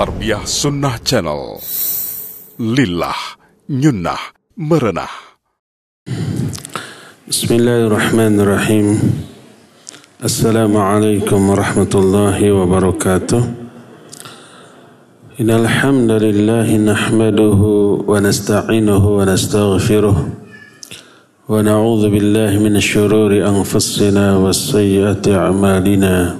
Tarbiyah Sunnah Channel. Lillah, nyunnah, merenah. Bismillahirrahmanirrahim. Assalamualaikum warahmatullahi wabarakatuh. Innal hamdalillah nahmaduhu wa nasta'inuhu wa nastaghfiruh. Wa na'udzu billahi min syururi anfusina wa sayyiati a'malina.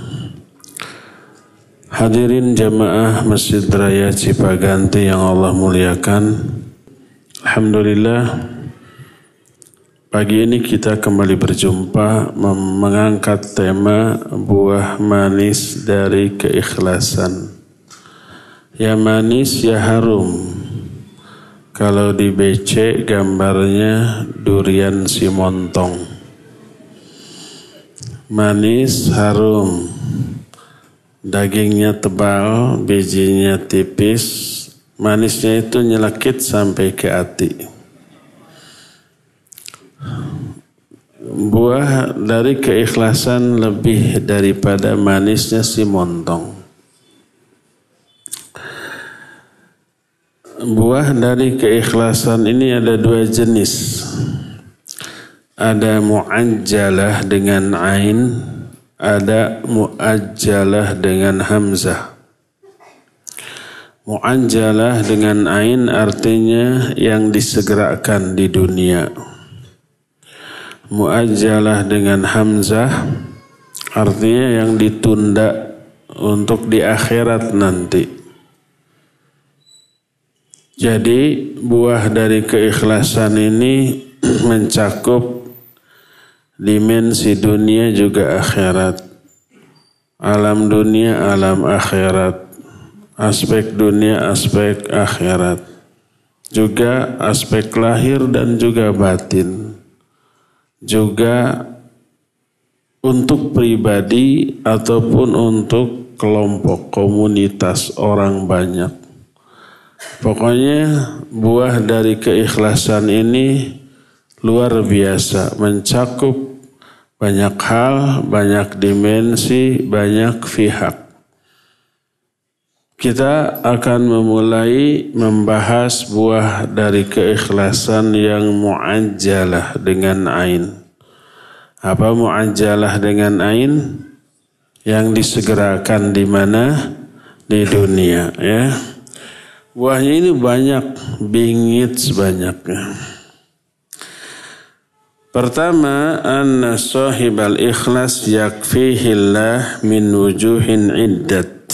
Hadirin jamaah Masjid Raya Cipaganti yang Allah muliakan. Alhamdulillah pagi ini kita kembali berjumpa mengangkat tema buah manis dari keikhlasan. Ya manis ya harum. Kalau di BC gambarnya durian si montong. Manis harum Dagingnya tebal, bijinya tipis, manisnya itu nyelekit sampai ke hati. Buah dari keikhlasan lebih daripada manisnya si montong. Buah dari keikhlasan ini ada dua jenis. Ada mu'ajjalah dengan ain, ada muajjalah dengan hamzah. Muajjalah dengan ain artinya yang disegerakan di dunia. Muajjalah dengan hamzah artinya yang ditunda untuk di akhirat nanti. Jadi buah dari keikhlasan ini mencakup dimensi dunia juga akhirat. Alam dunia, alam akhirat. Aspek dunia, aspek akhirat. Juga aspek lahir dan juga batin. Juga untuk pribadi ataupun untuk kelompok komunitas orang banyak. Pokoknya buah dari keikhlasan ini luar biasa mencakup banyak hal, banyak dimensi, banyak pihak. Kita akan memulai membahas buah dari keikhlasan yang mu'ajjalah dengan ain. Apa mu'ajjalah dengan ain? Yang disegerakan di mana? Di dunia ya. Buahnya ini banyak, bingit sebanyaknya. Pertama, anna sahibal ikhlas yakfihillah min wujuhin iddat.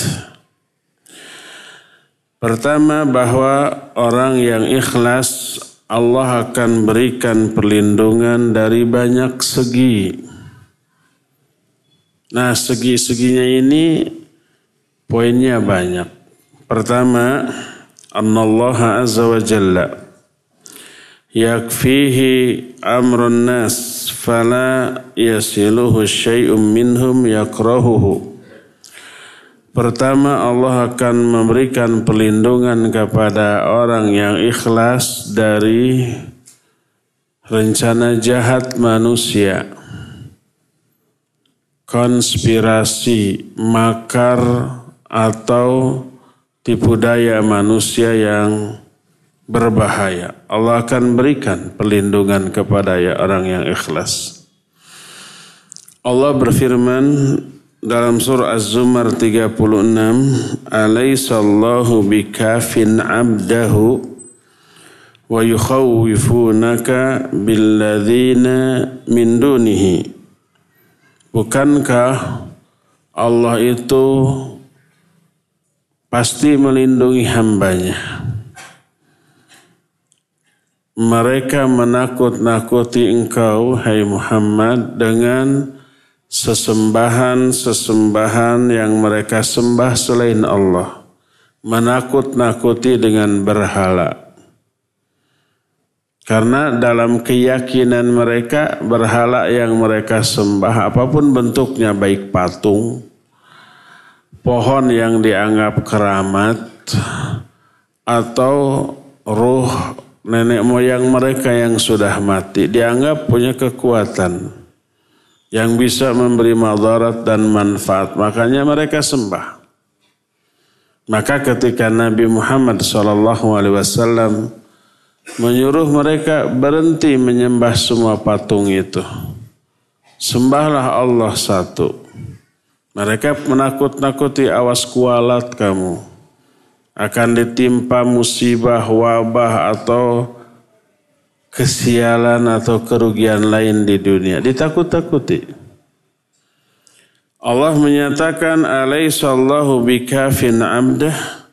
Pertama bahwa orang yang ikhlas Allah akan berikan perlindungan dari banyak segi. Nah segi-seginya ini poinnya banyak. Pertama, Allah Azza wa Jalla yakfihi amrun nas fala yasiluhu syai'un minhum yakrahuhu Pertama Allah akan memberikan perlindungan kepada orang yang ikhlas dari rencana jahat manusia. Konspirasi makar atau tipu daya manusia yang berbahaya. Allah akan berikan perlindungan kepada ya orang yang ikhlas. Allah berfirman dalam surah Az-Zumar 36, "Alaisallahu bikafin 'abdahu wa yukhawwifunaka billadzina min dunihi." Bukankah Allah itu pasti melindungi hambanya? Mereka menakut-nakuti engkau, hai Muhammad, dengan sesembahan-sesembahan yang mereka sembah selain Allah. menakut-nakuti dengan berhala. Karena dalam keyakinan mereka berhala yang mereka sembah apa pun bentuknya baik patung, pohon yang dianggap keramat atau ruh nenek moyang mereka yang sudah mati dianggap punya kekuatan yang bisa memberi madarat dan manfaat. Makanya mereka sembah. Maka ketika Nabi Muhammad SAW menyuruh mereka berhenti menyembah semua patung itu. Sembahlah Allah satu. Mereka menakut-nakuti awas kualat kamu. Akan ditimpa musibah, wabah atau kesialan atau kerugian lain di dunia. Ditakut-takuti. Allah menyatakan alaisallahu bikafin abdah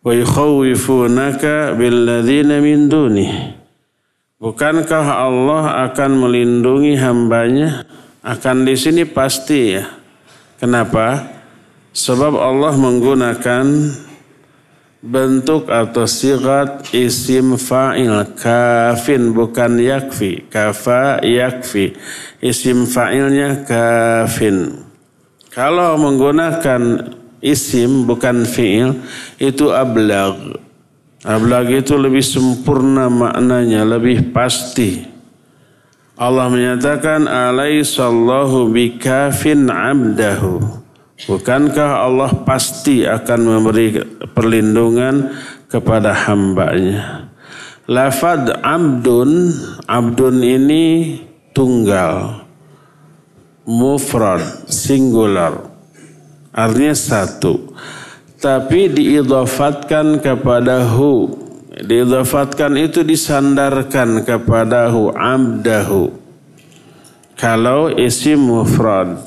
wa yukhawifunaka billadzina min dunih. Bukankah Allah akan melindungi hambanya? Akan di sini pasti ya. Kenapa? Sebab Allah menggunakan bentuk atau sigat isim fa'il kafin bukan yakfi kafa yakfi isim fa'ilnya kafin kalau menggunakan isim bukan fiil itu ablag. Ablag itu lebih sempurna maknanya, lebih pasti. Allah menyatakan alaisallahu bikafin abdahu. Bukankah Allah pasti akan memberi perlindungan kepada hambanya. Lafad abdun, abdun ini tunggal mufrad, singular. Artinya satu. Tapi diidafatkan kepada hu. Diidafatkan itu disandarkan kepada hu, amdahu. Kalau isim mufrad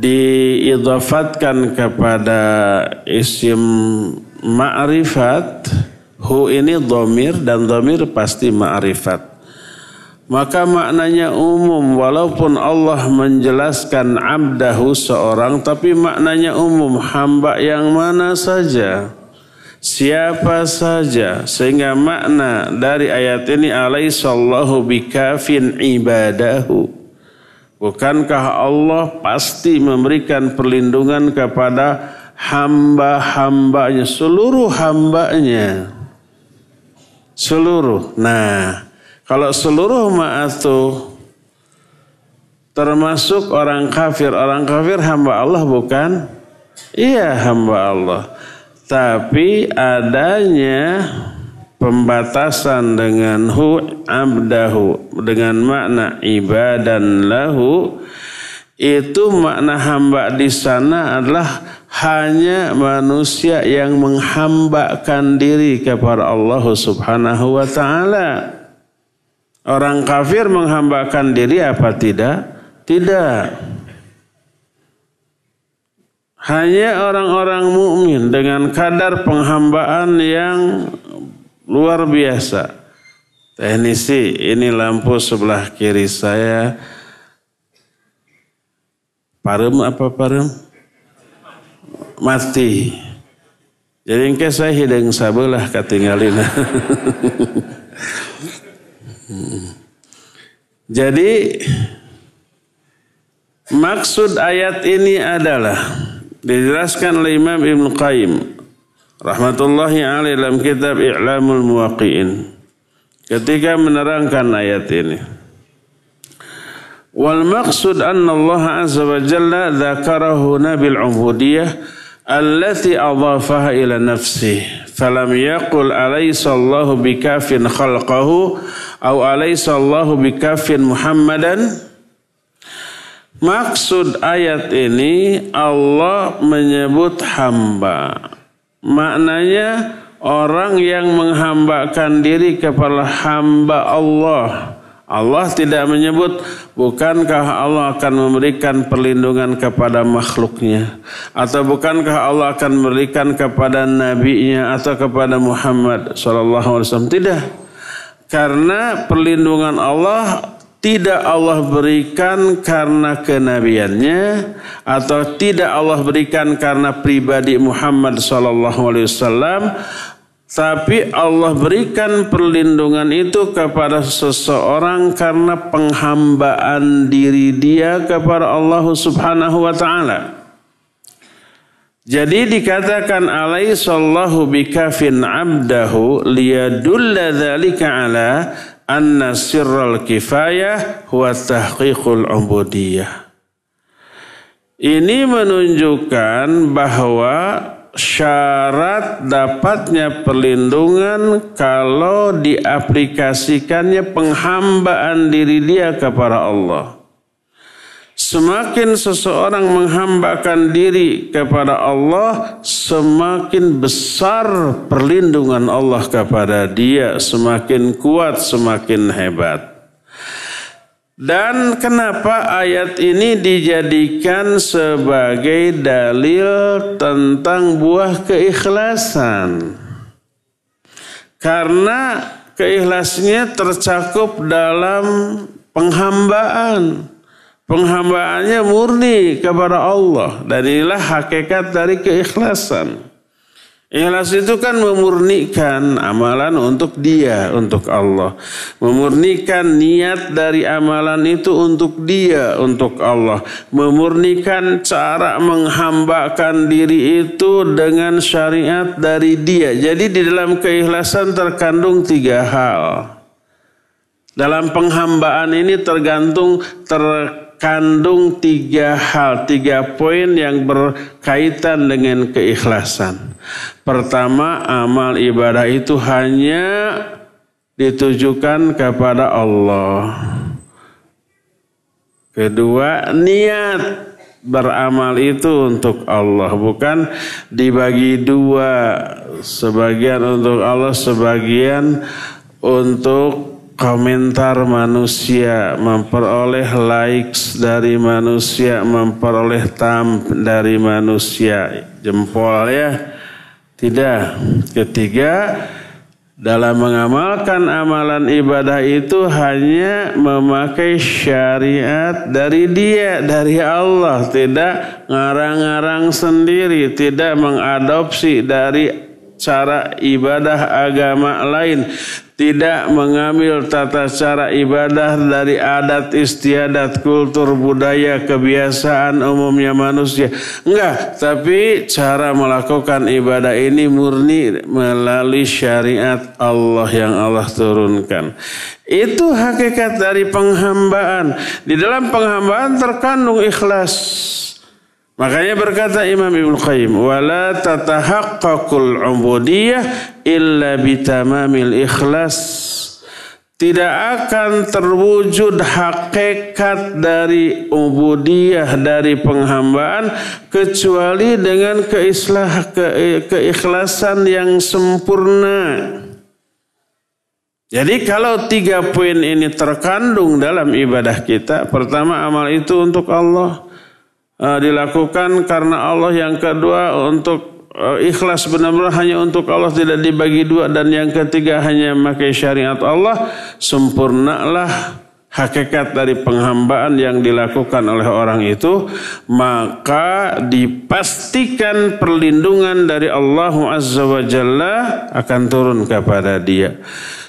diidafatkan kepada isim ma'rifat, hu ini domir dan domir pasti ma'rifat. Maka maknanya umum walaupun Allah menjelaskan abdahu seorang tapi maknanya umum hamba yang mana saja siapa saja sehingga makna dari ayat ini alaihissallahu bikafin ibadahu bukankah Allah pasti memberikan perlindungan kepada hamba-hambanya seluruh hambanya seluruh nah kalau seluruh ma'atu termasuk orang kafir, orang kafir hamba Allah bukan? Iya hamba Allah. Tapi adanya pembatasan dengan hu abdahu dengan makna ibadan lahu itu makna hamba di sana adalah hanya manusia yang menghambakan diri kepada Allah Subhanahu wa taala. Orang kafir menghambakan diri apa tidak? Tidak. Hanya orang-orang mukmin dengan kadar penghambaan yang luar biasa. Teknisi, ini lampu sebelah kiri saya. Parem apa parem? Mati. Jadi engke saya hidung sabelah ketinggalin. Jadi maksud ayat ini adalah dijelaskan oleh Imam Ibn Qayyim rahmatullahi alaih dalam kitab I'lamul Muwaqqi'in ketika menerangkan ayat ini. Wal maksud anna Allah azza wa jalla dzakarahu nabil ubudiyah allati adhafaha ila nafsihi falam yaqul alaysa Allahu bikafin khalqahu au alaysa Allahu bikafin Muhammadan Maksud ayat ini Allah menyebut hamba. Maknanya orang yang menghambakan diri kepada hamba Allah Allah tidak menyebut bukankah Allah akan memberikan perlindungan kepada makhluknya? Atau bukankah Allah akan memberikan kepada nabinya atau kepada Muhammad sallallahu alaihi wasallam? Tidak. Karena perlindungan Allah tidak Allah berikan karena kenabiannya atau tidak Allah berikan karena pribadi Muhammad wasallam tapi Allah berikan perlindungan itu kepada seseorang karena penghambaan diri dia kepada Allah Subhanahu wa taala. Jadi dikatakan alaihi sallahu bikafin abdahu liyadulla dzalika ala anna sirral kifayah huwa tahqiqul ubudiyah. Ini menunjukkan bahwa syarat dapatnya perlindungan kalau diaplikasikannya penghambaan diri dia kepada Allah. Semakin seseorang menghambakan diri kepada Allah, semakin besar perlindungan Allah kepada dia, semakin kuat, semakin hebat. Dan kenapa ayat ini dijadikan sebagai dalil tentang buah keikhlasan? Karena keikhlasannya tercakup dalam penghambaan. Penghambaannya murni kepada Allah. Dan inilah hakikat dari keikhlasan. Ikhlas itu kan memurnikan amalan untuk dia, untuk Allah. Memurnikan niat dari amalan itu untuk dia, untuk Allah. Memurnikan cara menghambakan diri itu dengan syariat dari dia. Jadi di dalam keikhlasan terkandung tiga hal. Dalam penghambaan ini tergantung ter kandung tiga hal, tiga poin yang berkaitan dengan keikhlasan. Pertama, amal ibadah itu hanya ditujukan kepada Allah. Kedua, niat beramal itu untuk Allah, bukan dibagi dua, sebagian untuk Allah, sebagian untuk komentar manusia, memperoleh likes dari manusia, memperoleh tam dari manusia, jempol ya. Tidak. Ketiga, dalam mengamalkan amalan ibadah itu hanya memakai syariat dari dia, dari Allah. Tidak ngarang-ngarang sendiri, tidak mengadopsi dari cara ibadah agama lain tidak mengambil tata cara ibadah dari adat istiadat kultur budaya kebiasaan umumnya manusia. Enggak tapi cara melakukan ibadah ini murni melalui syariat Allah yang Allah turunkan. Itu hakikat dari penghambaan. Di dalam penghambaan terkandung ikhlas Makanya berkata Imam Ibn Qayyim, "Wala tatahaqqaqul ubudiyah illa bitamamil ikhlas." Tidak akan terwujud hakikat dari ubudiyah dari penghambaan kecuali dengan keislah, ke, keikhlasan yang sempurna. Jadi kalau tiga poin ini terkandung dalam ibadah kita, pertama amal itu untuk Allah. Eh, dilakukan karena Allah yang kedua untuk uh, ikhlas benar-benar hanya untuk Allah tidak dibagi dua dan yang ketiga hanya memakai syariat Allah sempurnalah hakikat dari penghambaan yang dilakukan oleh orang itu maka dipastikan perlindungan dari Allah Azza wa Jalla akan turun kepada dia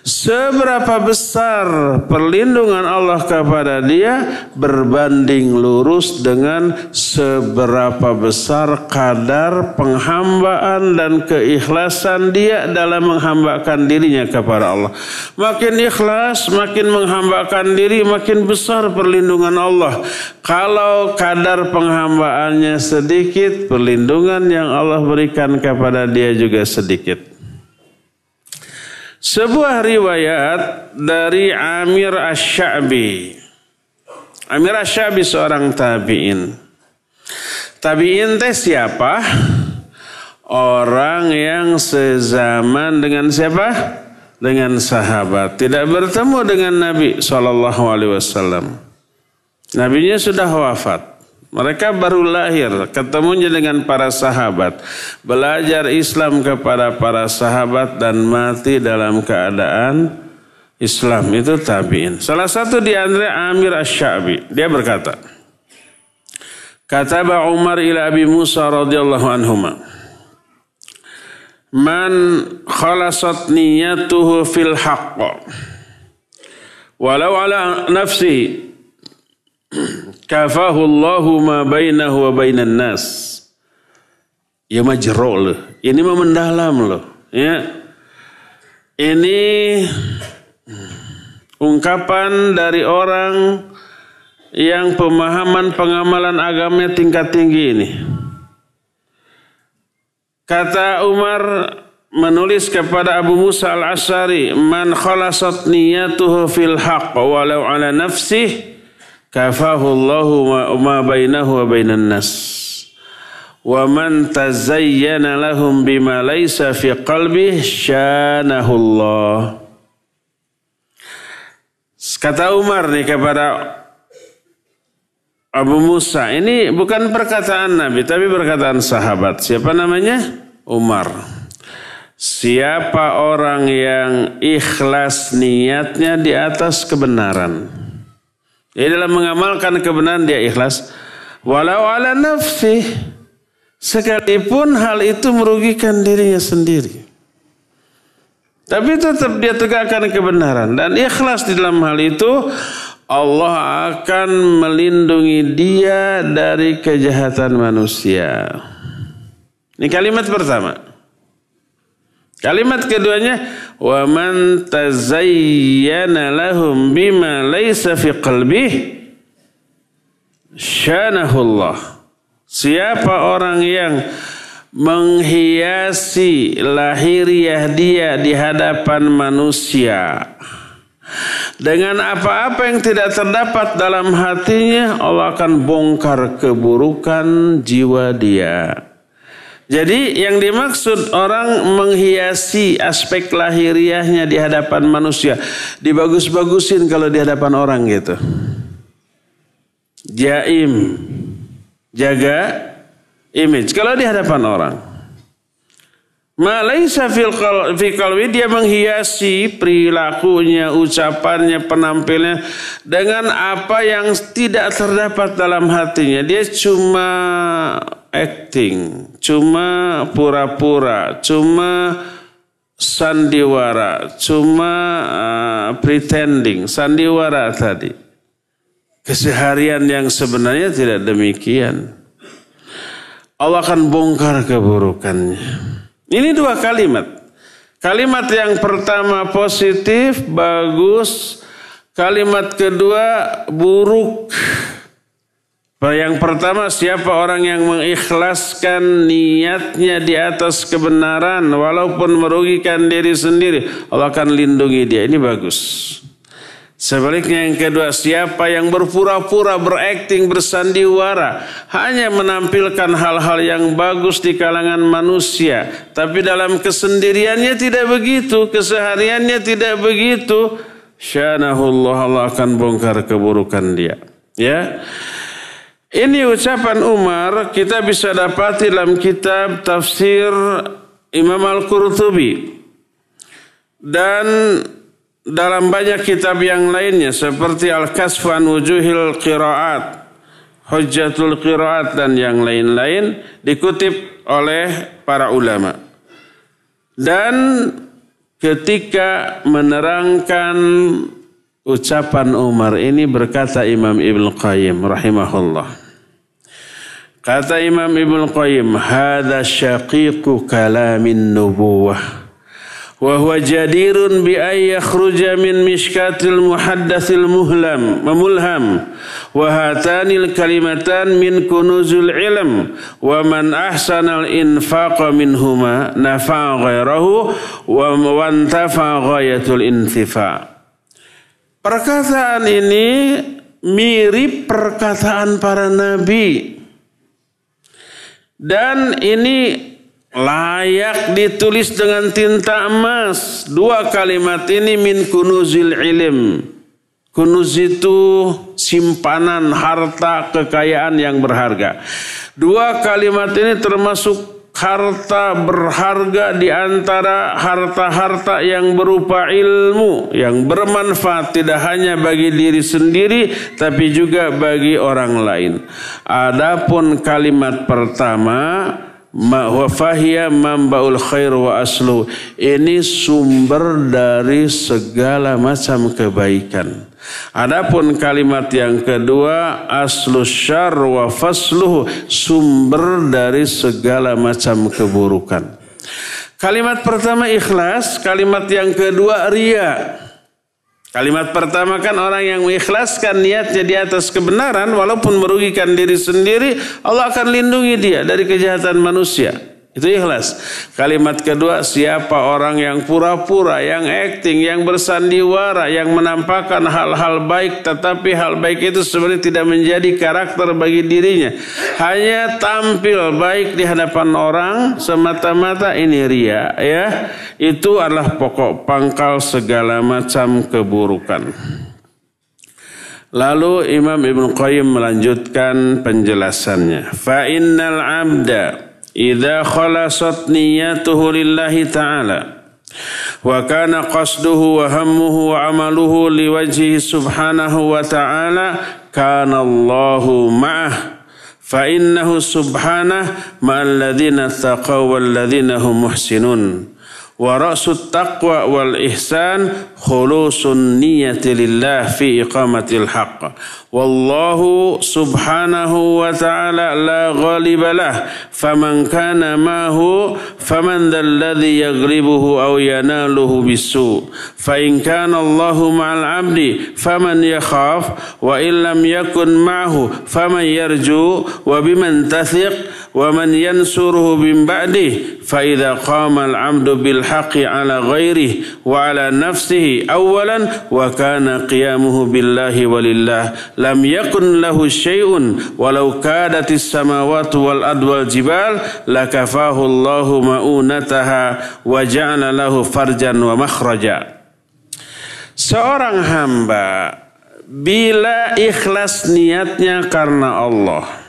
Seberapa besar perlindungan Allah kepada dia berbanding lurus dengan seberapa besar kadar penghambaan dan keikhlasan dia dalam menghambakan dirinya kepada Allah. Makin ikhlas, makin menghambakan diri, makin besar perlindungan Allah. Kalau kadar penghambaannya sedikit, perlindungan yang Allah berikan kepada dia juga sedikit. Sebuah riwayat dari Amir Ash-Sha'bi. Amir Ash-Sha'bi seorang tabi'in. Tabi'in teh siapa? Orang yang sezaman dengan siapa? Dengan sahabat. Tidak bertemu dengan Nabi SAW. Nabinya sudah wafat. Mereka baru lahir, ketemunya dengan para sahabat, belajar Islam kepada para sahabat dan mati dalam keadaan Islam itu tabi'in. Salah satu di antara Amir Asy-Sya'bi, dia berkata, Kataba Umar ila Abi Musa radhiyallahu anhuma. Man khalasat niyatuhu fil haqq walau ala nafsi kafahu Allahu ma bainahu wa bainan nas. Ya majro loh. Ini mah mendalam loh. Ya. Ini ungkapan dari orang yang pemahaman pengamalan agamanya tingkat tinggi ini. Kata Umar menulis kepada Abu Musa al-Ashari, "Man khalasat niyatuhu fil haqq walau ala nafsih, kafahu Allahu ma bainahu wa bainan nas." Wa man tazayyana lahum bima laysa fi qalbih syanahu Allah. Kata Umar nih kepada Abu Musa. Ini bukan perkataan Nabi, tapi perkataan sahabat. Siapa namanya? Umar. Siapa orang yang ikhlas niatnya di atas kebenaran. Jadi dalam mengamalkan kebenaran dia ikhlas. Walau ala nafsi. Sekalipun hal itu merugikan dirinya sendiri. Tapi tetap dia tegakkan kebenaran dan ikhlas di dalam hal itu Allah akan melindungi dia dari kejahatan manusia. Ini kalimat pertama. Kalimat keduanya wa man tazayyana lahum bima laysa fi qalbih syanahullah. Siapa orang yang menghiasi lahiriah dia di hadapan manusia dengan apa-apa yang tidak terdapat dalam hatinya Allah akan bongkar keburukan jiwa dia jadi yang dimaksud orang menghiasi aspek lahiriahnya di hadapan manusia dibagus-bagusin kalau di hadapan orang gitu jaim jaga image. Kalau di hadapan orang. Malaysia fi kalwi dia menghiasi perilakunya, ucapannya, penampilannya dengan apa yang tidak terdapat dalam hatinya. Dia cuma acting, cuma pura-pura, cuma sandiwara, cuma uh, pretending, sandiwara tadi. Keseharian yang sebenarnya tidak demikian. Allah akan bongkar keburukannya. Ini dua kalimat. Kalimat yang pertama positif, bagus. Kalimat kedua buruk. Yang pertama siapa orang yang mengikhlaskan niatnya di atas kebenaran walaupun merugikan diri sendiri Allah akan lindungi dia. Ini bagus. Sebaliknya yang kedua, siapa yang berpura-pura, berakting, bersandiwara, hanya menampilkan hal-hal yang bagus di kalangan manusia, tapi dalam kesendiriannya tidak begitu, kesehariannya tidak begitu, syanahullah Allah akan bongkar keburukan dia. Ya. Ini ucapan Umar kita bisa dapati dalam kitab tafsir Imam Al-Qurtubi. Dan dalam banyak kitab yang lainnya seperti Al-Kasfu an Wujuhil Qiraat, Hujjatul Qiraat dan yang lain-lain dikutip oleh para ulama. Dan ketika menerangkan ucapan Umar ini berkata Imam Ibn Qayyim rahimahullah. Kata Imam Ibn Qayyim, "Hadza syaqiqu kalamin nubuwah." وهو جدير بأن يخرج من مشكاة المحدث المهلم مملهم وهاتان الكلمتان من كنوز العلم ومن أحسن الإنفاق منهما نفع غيره وانتفع غاية الانتفاع Perkataan ini mirip perkataan para nabi. dan ini layak ditulis dengan tinta emas. Dua kalimat ini min kunuzil ilim. Kunuz itu simpanan harta kekayaan yang berharga. Dua kalimat ini termasuk harta berharga di antara harta-harta yang berupa ilmu yang bermanfaat tidak hanya bagi diri sendiri tapi juga bagi orang lain. Adapun kalimat pertama ma wa fahiya mambaul khair wa aslu ini sumber dari segala macam kebaikan adapun kalimat yang kedua aslu syar wa fasluhu sumber dari segala macam keburukan kalimat pertama ikhlas kalimat yang kedua ria Kalimat pertama kan orang yang mengikhlaskan niatnya di atas kebenaran walaupun merugikan diri sendiri, Allah akan lindungi dia dari kejahatan manusia. Itu ikhlas. Kalimat kedua, siapa orang yang pura-pura, yang acting, yang bersandiwara, yang menampakkan hal-hal baik, tetapi hal baik itu sebenarnya tidak menjadi karakter bagi dirinya. Hanya tampil baik di hadapan orang, semata-mata ini ria. ya Itu adalah pokok pangkal segala macam keburukan. Lalu Imam Ibn Qayyim melanjutkan penjelasannya. Fa innal abda idza khalasat niyatuhu lillahi ta'ala wa kana qasduhu wa hammuhu wa amaluhu liwajhihi subhanahu wa ta'ala kana Allahu ma'ah fa innahu subhanahu taqaw hum muhsinun wa ra'sut taqwa wal ihsan khulusun niyati lillah fi iqamatil haqq. Wallahu subhanahu wa ta'ala la ghaliba lah. Faman kana mahu faman dhal ladhi yaghlibuhu aw yanaluhu bisu. Fa in kana Allahu ma'al abdi faman yakhaf. Wa in lam yakun ma'hu faman yarju. Wa biman tathiq wa man yansuruhu min ba'dih fa idza qama al-'abdu bil haqqi 'ala ghairihi wa 'ala nafsihi awwalan wa kana qiyamuhu billahi walillah lam yakun lahu syai'un walau kadatis samawati wal adwal jibal lakafahu Allahu ma'unataha wa ja'ala lahu farjan wa makhraja. Seorang hamba bila ikhlas niatnya karena Allah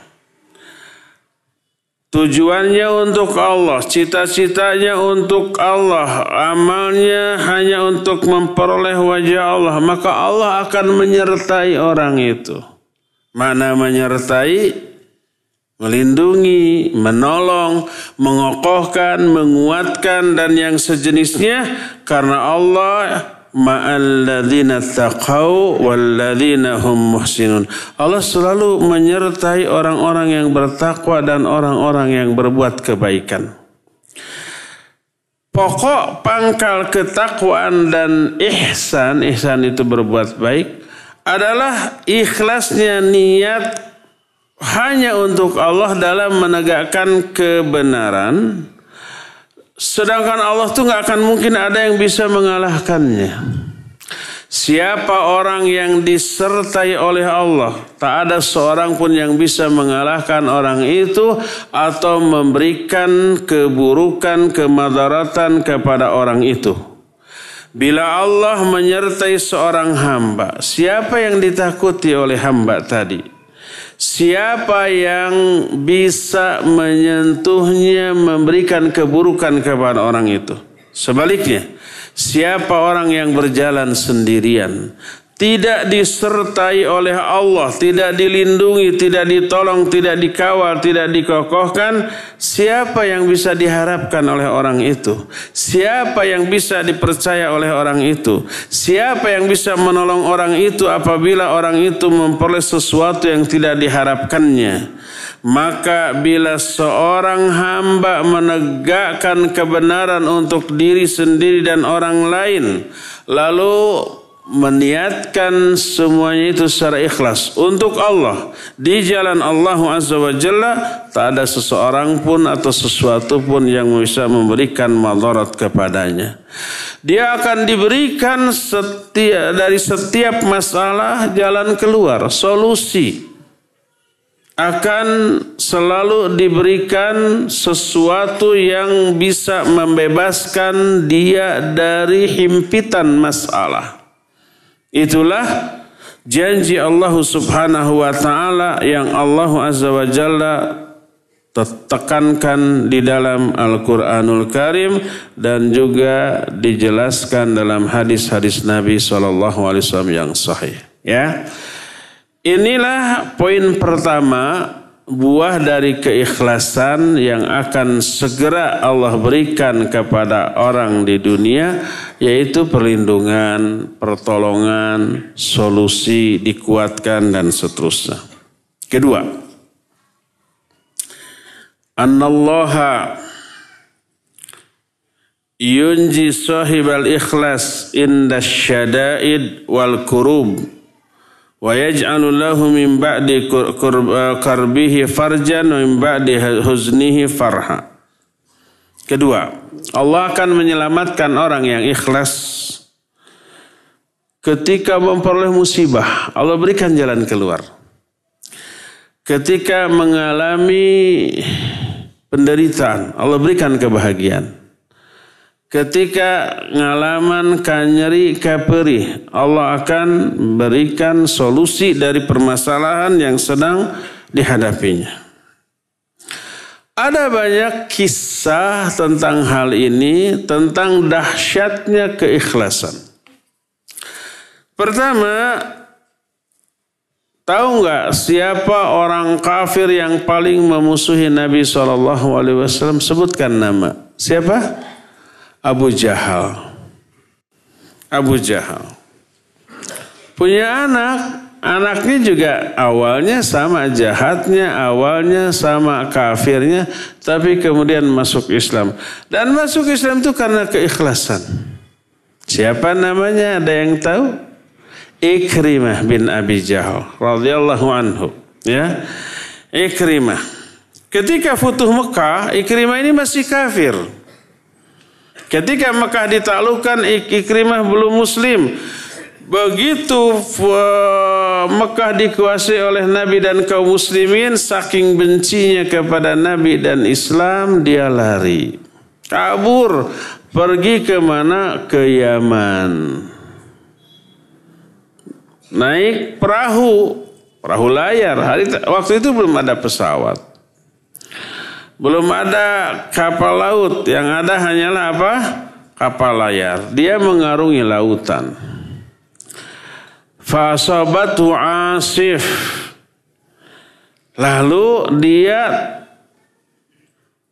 Tujuannya untuk Allah, cita-citanya untuk Allah, amalnya hanya untuk memperoleh wajah Allah, maka Allah akan menyertai orang itu. Mana menyertai? Melindungi, menolong, mengokohkan, menguatkan, dan yang sejenisnya karena Allah ma'alladzina taqaw walladzina hum muhsinun. Allah selalu menyertai orang-orang yang bertakwa dan orang-orang yang berbuat kebaikan. Pokok pangkal ketakwaan dan ihsan, ihsan itu berbuat baik, adalah ikhlasnya niat hanya untuk Allah dalam menegakkan kebenaran, Sedangkan Allah tuh nggak akan mungkin ada yang bisa mengalahkannya. Siapa orang yang disertai oleh Allah, tak ada seorang pun yang bisa mengalahkan orang itu atau memberikan keburukan, kemadaratan kepada orang itu. Bila Allah menyertai seorang hamba, siapa yang ditakuti oleh hamba tadi? Siapa yang bisa menyentuhnya, memberikan keburukan kepada orang itu? Sebaliknya, siapa orang yang berjalan sendirian, tidak disertai oleh Allah, tidak dilindungi, tidak ditolong, tidak dikawal, tidak dikokohkan, siapa yang bisa diharapkan oleh orang itu? Siapa yang bisa dipercaya oleh orang itu? Siapa yang bisa menolong orang itu apabila orang itu memperoleh sesuatu yang tidak diharapkannya? Maka bila seorang hamba menegakkan kebenaran untuk diri sendiri dan orang lain, lalu meniatkan semuanya itu secara ikhlas. Untuk Allah di jalan Allah Azza wa Jalla tak ada seseorang pun atau sesuatu pun yang bisa memberikan madarat kepadanya. Dia akan diberikan setiap dari setiap masalah jalan keluar solusi. Akan selalu diberikan sesuatu yang bisa membebaskan dia dari himpitan masalah Itulah janji Allah Subhanahu wa taala yang Allah Azza wa Jalla tekankan di dalam Al-Quranul Karim dan juga dijelaskan dalam hadis-hadis Nabi SAW yang sahih. Ya, inilah poin pertama buah dari keikhlasan yang akan segera Allah berikan kepada orang di dunia yaitu perlindungan, pertolongan, solusi dikuatkan dan seterusnya. Kedua, annallaha yunji sahibal ikhlas inda syada'id wal kurub Kedua, Allah akan menyelamatkan orang yang ikhlas ketika memperoleh musibah. Allah berikan jalan keluar. Ketika mengalami penderitaan, Allah berikan kebahagiaan. Ketika ngalaman kanyeri kaperi, Allah akan berikan solusi dari permasalahan yang sedang dihadapinya. Ada banyak kisah tentang hal ini, tentang dahsyatnya keikhlasan. Pertama, tahu nggak siapa orang kafir yang paling memusuhi Nabi SAW? Sebutkan nama. Siapa? Abu Jahal. Abu Jahal. Punya anak, anaknya juga awalnya sama jahatnya, awalnya sama kafirnya, tapi kemudian masuk Islam. Dan masuk Islam itu karena keikhlasan. Siapa namanya? Ada yang tahu? Ikrimah bin Abi Jahal radhiyallahu anhu, ya. Ikrimah. Ketika Futuh Mekah, Ikrimah ini masih kafir. Ketika Mekah ditaklukkan Ikrimah belum muslim. Begitu Mekah dikuasai oleh Nabi dan kaum muslimin saking bencinya kepada Nabi dan Islam dia lari. Kabur pergi ke mana? Ke Yaman. Naik perahu, perahu layar. Waktu itu belum ada pesawat. Belum ada kapal laut, yang ada hanyalah apa? Kapal layar. Dia mengarungi lautan. Fasabatu asif. Lalu dia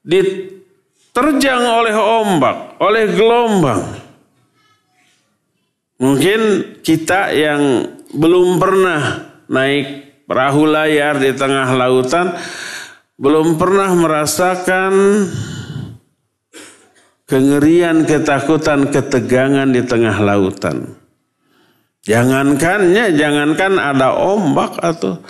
diterjang oleh ombak, oleh gelombang. Mungkin kita yang belum pernah naik perahu layar di tengah lautan, belum pernah merasakan kengerian, ketakutan, ketegangan di tengah lautan. Jangankannya, jangankan ada ombak atau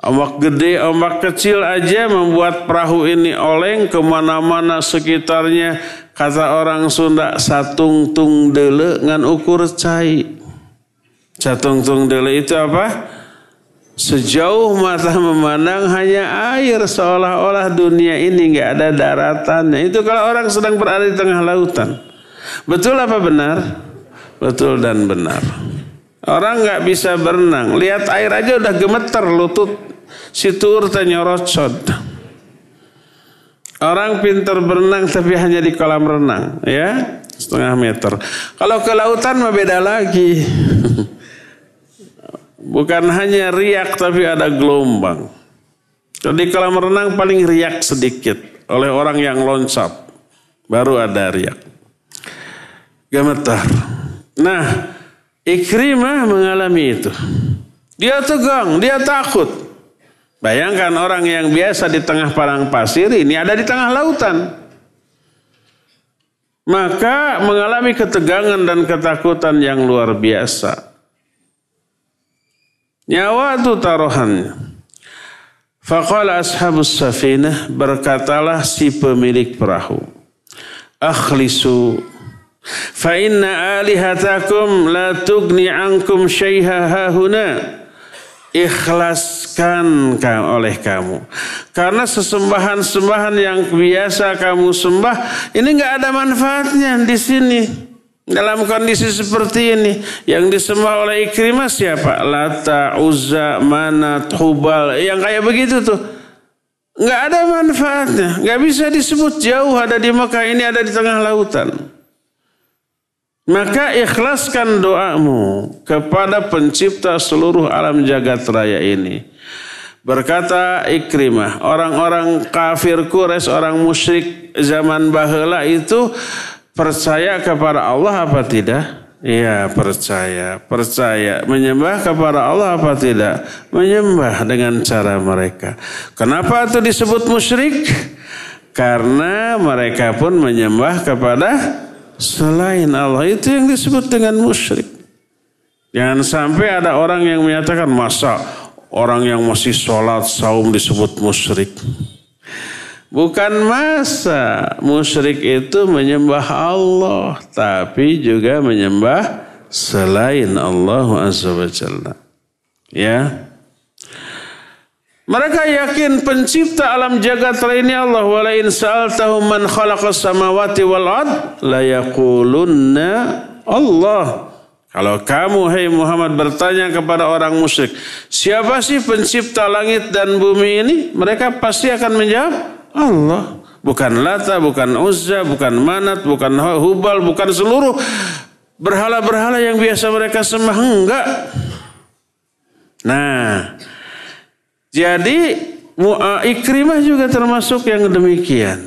ombak gede, ombak kecil aja membuat perahu ini oleng ke mana-mana sekitarnya. Kata orang Sunda, satung tung dele ngan ukur cai. Satung tung dele itu apa? Sejauh mata memandang hanya air seolah-olah dunia ini nggak ada daratannya. Itu kalau orang sedang berada di tengah lautan. Betul apa benar? Betul dan benar. Orang nggak bisa berenang. Lihat air aja udah gemeter lutut. Situr tanyorocod. Orang pintar berenang tapi hanya di kolam renang. ya Setengah meter. Kalau ke lautan mah beda lagi. Bukan hanya riak tapi ada gelombang. Jadi kalau merenang paling riak sedikit oleh orang yang loncat. Baru ada riak. Gemetar. Nah, Ikrimah mengalami itu. Dia tegang, dia takut. Bayangkan orang yang biasa di tengah padang pasir ini ada di tengah lautan. Maka mengalami ketegangan dan ketakutan yang luar biasa. Nyawa itu taruhannya. Faqala ashabus safinah berkatalah si pemilik perahu. Akhlisu fa inna alihatakum la tugni ankum syaiha hahuna. Ikhlaskan oleh kamu. Karena sesembahan-sembahan yang biasa kamu sembah ini nggak ada manfaatnya di sini. Dalam kondisi seperti ini yang disembah oleh Ikrimah siapa? Lata, Uzza, Manat, Hubal, yang kayak begitu tuh. nggak ada manfaatnya. Nggak bisa disebut jauh ada di Mekah ini ada di tengah lautan. Maka ikhlaskan doamu kepada pencipta seluruh alam jagat raya ini. Berkata Ikrimah, orang-orang kafir Quraisy, orang musyrik zaman bahela itu percaya kepada Allah apa tidak? Iya percaya, percaya. Menyembah kepada Allah apa tidak? Menyembah dengan cara mereka. Kenapa itu disebut musyrik? Karena mereka pun menyembah kepada selain Allah. Itu yang disebut dengan musyrik. Jangan sampai ada orang yang menyatakan masa orang yang masih sholat saum disebut musyrik. Bukan masa musyrik itu menyembah Allah, tapi juga menyembah selain Allah Azza wa Jalla. Ya. Mereka yakin pencipta alam jagat ini Allah wala in sa'altahum man khalaqas samawati wal ard la yaqulunna Allah. Kalau kamu hai hey Muhammad bertanya kepada orang musyrik, siapa sih pencipta langit dan bumi ini? Mereka pasti akan menjawab, Allah. Bukan Lata, bukan Uzza, bukan Manat, bukan Hubal, bukan seluruh berhala-berhala yang biasa mereka sembah. Enggak. Nah, jadi Ikrimah juga termasuk yang demikian.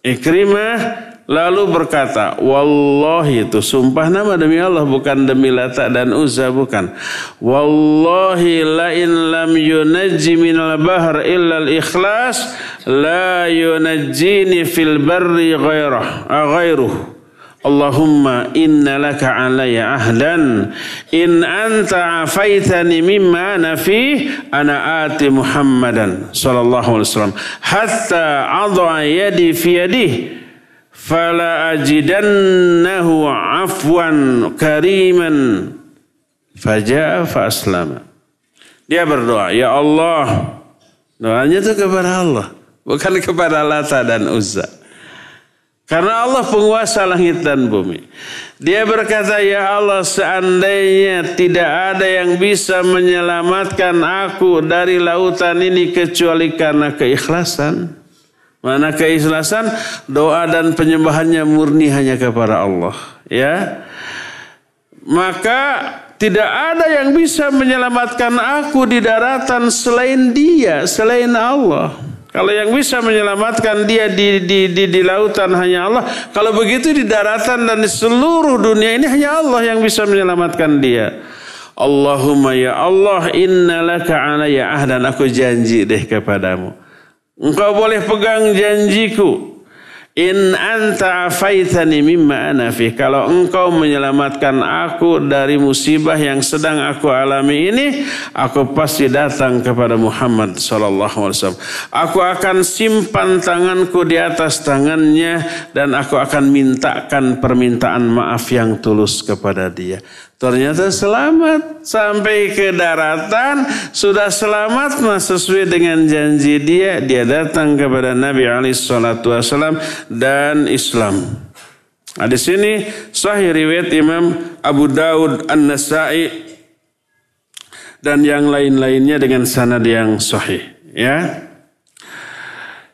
Ikrimah Lalu berkata, Wallahi itu sumpah nama demi Allah bukan demi Lata dan Uzza bukan. Wallahi la in lam yunajji minal bahr illa al-ikhlas la yunajjini fil barri ghairah, ghairuh. Allahumma inna laka alaya ahdan in anta afaitani mimma ana fi ana ati Muhammadan sallallahu alaihi wasallam hatta adha yadi fi yadihi fala ajidannahu afwan kariman faja'a dia berdoa ya Allah doanya itu kepada Allah bukan kepada Lata dan Uzza karena Allah penguasa langit dan bumi. Dia berkata, Ya Allah seandainya tidak ada yang bisa menyelamatkan aku dari lautan ini kecuali karena keikhlasan. Mana keikhlasan doa dan penyembahannya murni hanya kepada Allah, ya. Maka tidak ada yang bisa menyelamatkan aku di daratan selain Dia, selain Allah. Kalau yang bisa menyelamatkan dia di, di, di, di lautan hanya Allah. Kalau begitu di daratan dan di seluruh dunia ini hanya Allah yang bisa menyelamatkan dia. Allahumma ya Allah inna laka alaya ahdan. Aku janji deh kepadamu. Engkau boleh pegang janjiku. In anta afaitani mimma ana fi. Kalau engkau menyelamatkan aku dari musibah yang sedang aku alami ini, aku pasti datang kepada Muhammad sallallahu alaihi wasallam. Aku akan simpan tanganku di atas tangannya dan aku akan mintakan permintaan maaf yang tulus kepada dia. Ternyata selamat sampai ke daratan sudah selamat mas sesuai dengan janji dia dia datang kepada Nabi Ali Shallallahu Wasallam dan Islam. Nah, di sini sahih riwayat Imam Abu Daud An Nasai dan yang lain-lainnya dengan sanad yang sahih. Ya.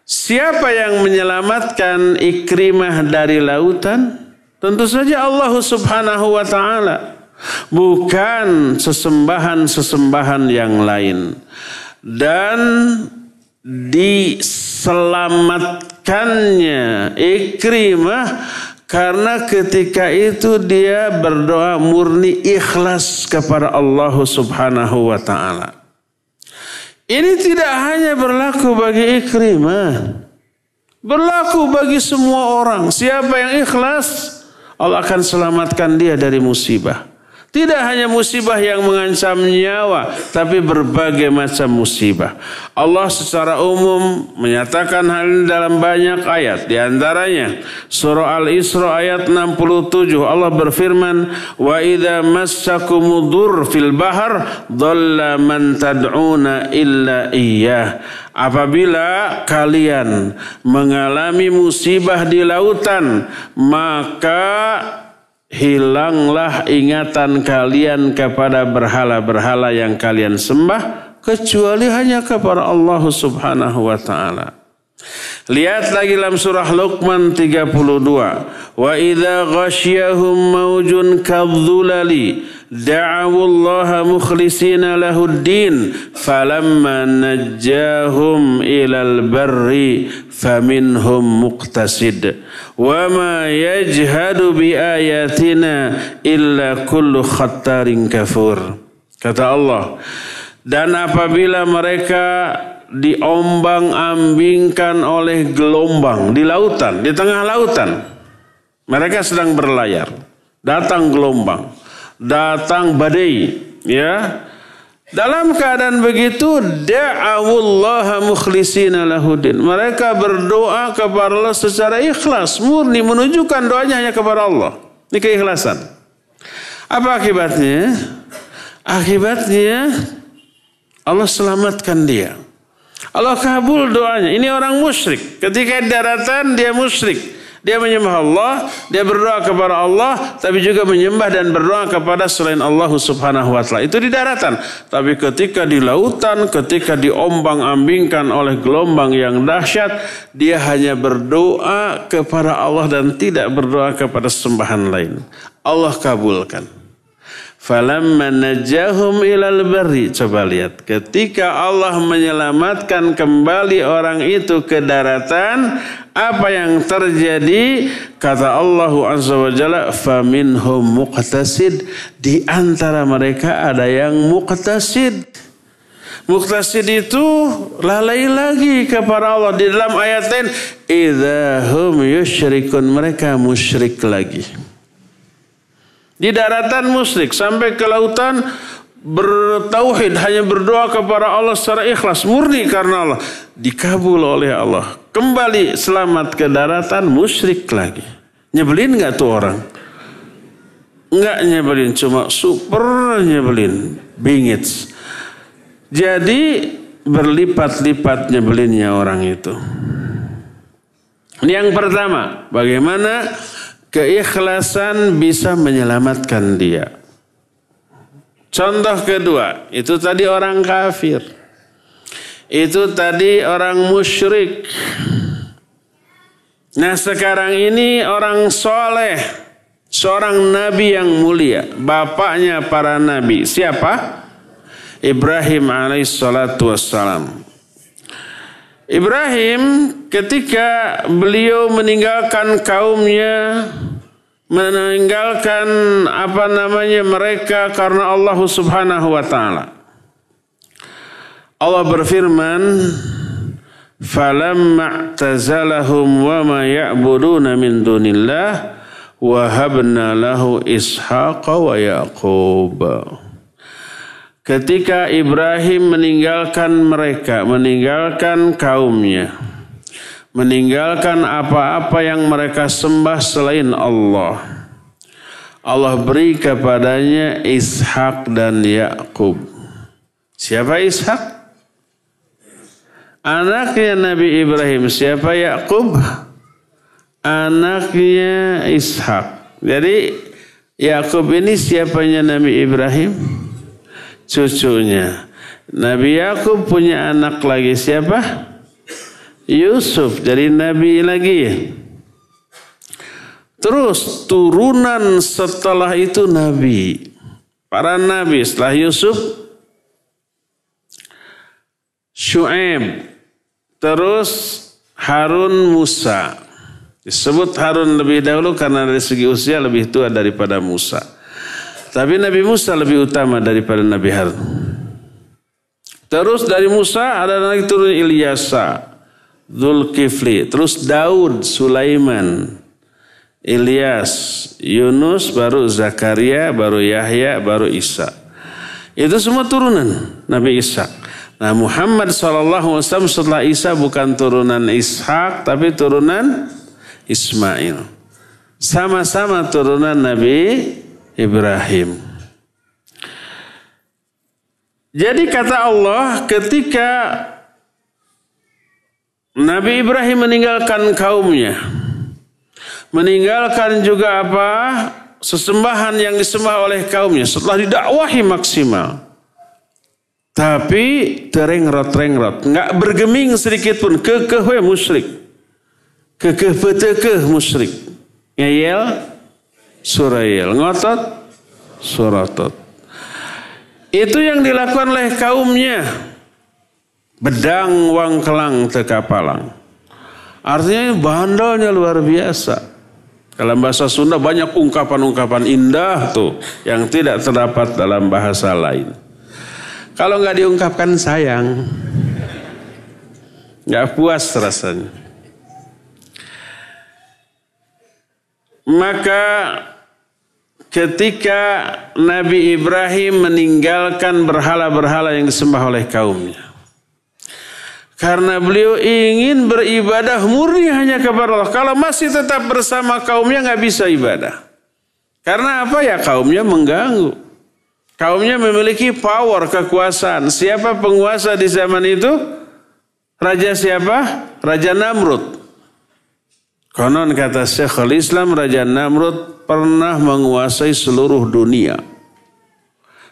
Siapa yang menyelamatkan Ikrimah dari lautan? Tentu saja Allah Subhanahu wa taala bukan sesembahan-sesembahan yang lain dan diselamatkannya Ikrimah karena ketika itu dia berdoa murni ikhlas kepada Allah Subhanahu wa taala. Ini tidak hanya berlaku bagi Ikrimah. Berlaku bagi semua orang. Siapa yang ikhlas, Allah akan selamatkan dia dari musibah. Tidak hanya musibah yang mengancam nyawa, tapi berbagai macam musibah. Allah secara umum menyatakan hal ini dalam banyak ayat. Di antaranya surah Al-Isra ayat 67 Allah berfirman, "Wa idza massakumuddur fil bahr dhalla man tad'una illa iyyah." Apabila kalian mengalami musibah di lautan, maka hilanglah ingatan kalian kepada berhala-berhala yang kalian sembah kecuali hanya kepada Allah Subhanahu wa taala. Lihat lagi dalam surah Luqman 32. Wa idza ghasyahum maujun kadzulali Allah mukhlisina lahud-din falamma najjahum ilal barri faminhum muqtasid wa ma yajhadu bi ayatina illa kullu khattarin kafur. Kata Allah, dan apabila mereka diombang-ambingkan oleh gelombang di lautan, di tengah lautan. Mereka sedang berlayar. Datang gelombang, datang badai, ya. Dalam keadaan begitu, da'awullaha mukhlishina lahudin. Mereka berdoa kepada Allah secara ikhlas, murni menunjukkan doanya hanya kepada Allah. Ini keikhlasan. Apa akibatnya? Akibatnya Allah selamatkan dia. Allah kabul doanya. Ini orang musyrik. Ketika daratan dia musyrik. Dia menyembah Allah, dia berdoa kepada Allah, tapi juga menyembah dan berdoa kepada selain Allah Subhanahu wa taala. Itu di daratan. Tapi ketika di lautan, ketika diombang-ambingkan oleh gelombang yang dahsyat, dia hanya berdoa kepada Allah dan tidak berdoa kepada sembahan lain. Allah kabulkan. Falamma najahum ilal barri. Coba lihat. Ketika Allah menyelamatkan kembali orang itu ke daratan. Apa yang terjadi? Kata Allah Azza wa Jalla. Faminhum muqtasid. Di antara mereka ada yang muqtasid. Muqtasid itu lalai lagi kepada Allah. Di dalam ayat lain. Idahum yusyrikun. Mereka musyrik lagi. Di daratan musyrik sampai ke lautan bertauhid hanya berdoa kepada Allah secara ikhlas murni karena Allah dikabul oleh Allah kembali selamat ke daratan musyrik lagi. Nyebelin nggak tuh orang? Nggak nyebelin cuma super nyebelin. Bingit jadi berlipat-lipat nyebelinnya orang itu. Ini yang pertama bagaimana Keikhlasan bisa menyelamatkan dia. Contoh kedua, itu tadi orang kafir. Itu tadi orang musyrik. Nah sekarang ini orang soleh. Seorang nabi yang mulia. Bapaknya para nabi. Siapa? Ibrahim alaihissalatu wassalam. Ibrahim ketika beliau meninggalkan kaumnya meninggalkan apa namanya mereka karena Allah Subhanahu wa taala. Allah berfirman, "Falamma tazalahum wa ma ya'buduna min dunillah wahabna lahu ishaqa wa yaqub." Ketika Ibrahim meninggalkan mereka, meninggalkan kaumnya, meninggalkan apa-apa yang mereka sembah selain Allah. Allah beri kepadanya Ishak dan Yakub. Siapa Ishak? Anaknya Nabi Ibrahim. Siapa Yakub? Anaknya Ishak. Jadi Yakub ini siapanya Nabi Ibrahim? cucunya. Nabi Yakub punya anak lagi siapa? Yusuf jadi nabi lagi. Terus turunan setelah itu nabi. Para nabi setelah Yusuf Shu'aib. Terus Harun Musa. Disebut Harun lebih dahulu karena dari segi usia lebih tua daripada Musa. Tapi Nabi Musa lebih utama daripada Nabi Harun. Terus dari Musa ada lagi turun Ilyasa, Zulkifli, terus Daud, Sulaiman, Ilyas, Yunus, baru Zakaria, baru Yahya, baru Isa. Itu semua turunan Nabi Isa. Nah Muhammad SAW setelah Isa bukan turunan Ishak tapi turunan Ismail. Sama-sama turunan Nabi Ibrahim. Jadi kata Allah ketika Nabi Ibrahim meninggalkan kaumnya, meninggalkan juga apa sesembahan yang disembah oleh kaumnya setelah didakwahi maksimal. Tapi terengrot-rengrot. Nggak bergeming sedikit pun. Kekeh we musyrik. Kekeh petekeh musyrik. Ngeyel, surayel. Ngotot, suratot. Itu yang dilakukan oleh kaumnya. Bedang wang kelang tekapalang. Artinya bandalnya luar biasa. Dalam bahasa Sunda banyak ungkapan-ungkapan indah tuh yang tidak terdapat dalam bahasa lain. Kalau nggak diungkapkan sayang, nggak puas rasanya. Maka ketika Nabi Ibrahim meninggalkan berhala-berhala yang disembah oleh kaumnya. Karena beliau ingin beribadah murni hanya kepada Allah. Kalau masih tetap bersama kaumnya nggak bisa ibadah. Karena apa ya kaumnya mengganggu. Kaumnya memiliki power, kekuasaan. Siapa penguasa di zaman itu? Raja siapa? Raja Namrud. Konon kata Syekhul Islam, Raja Namrud pernah menguasai seluruh dunia.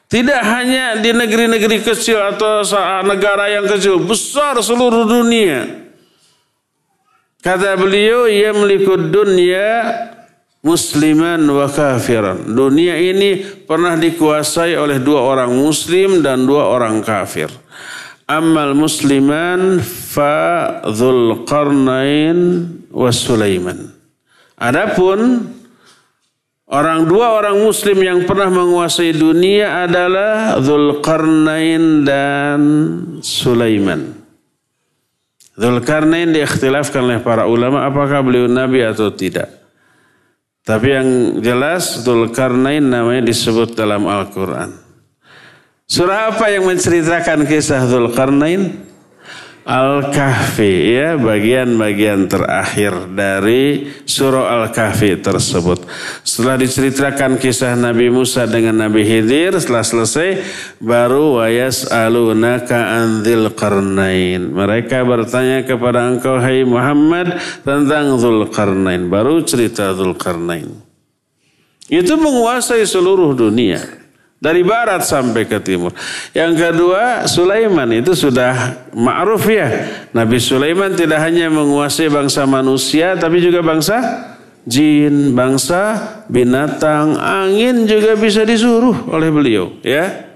Tidak hanya di negeri-negeri kecil atau negara yang kecil, besar seluruh dunia. Kata beliau, ia melikud dunia musliman wa kafiran. Dunia ini pernah dikuasai oleh dua orang muslim dan dua orang kafir. Amal musliman fa dhul qarnain wa Sulaiman. Adapun orang dua orang muslim yang pernah menguasai dunia adalah Qarnain dan Sulaiman. Qarnain diikhtilafkan oleh para ulama apakah beliau nabi atau tidak. Tapi yang jelas Dzulkarnain namanya disebut dalam Al-Quran. Surah apa yang menceritakan kisah Dzulkarnain? Al-Kahfi ya bagian-bagian terakhir dari surah Al-Kahfi tersebut. Setelah diceritakan kisah Nabi Musa dengan Nabi Khidir setelah selesai baru wayas alunaka anzil qarnain. Mereka bertanya kepada engkau hai Muhammad tentang Dzulkarnain. Baru cerita Dzulkarnain. Itu menguasai seluruh dunia. Dari barat sampai ke timur. Yang kedua, Sulaiman itu sudah ma'ruf ya. Nabi Sulaiman tidak hanya menguasai bangsa manusia, tapi juga bangsa jin, bangsa binatang, angin juga bisa disuruh oleh beliau. Ya,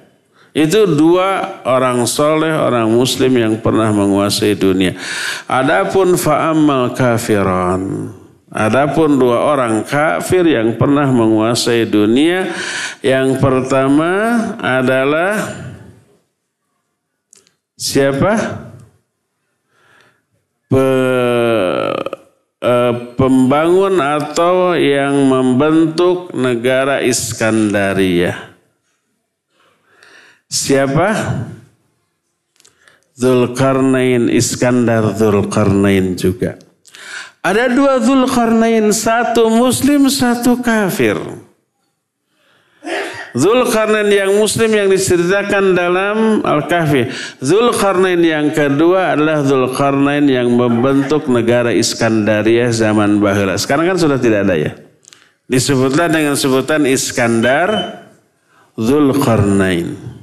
itu dua orang soleh, orang muslim yang pernah menguasai dunia. Adapun fa'amal kafiran. Adapun dua orang kafir yang pernah menguasai dunia, yang pertama adalah siapa? Pe, eh, pembangun atau yang membentuk negara Iskandaria. Siapa? Zulkarnain Iskandar Zulkarnain juga. Ada dua Zulkarnain, satu muslim, satu kafir. Zulkarnain yang muslim yang diceritakan dalam Al-Kahfi. Zulkarnain yang kedua adalah Zulkarnain yang membentuk negara Iskandaria zaman bahula. Sekarang kan sudah tidak ada ya. Disebutlah dengan sebutan Iskandar Zulkarnain.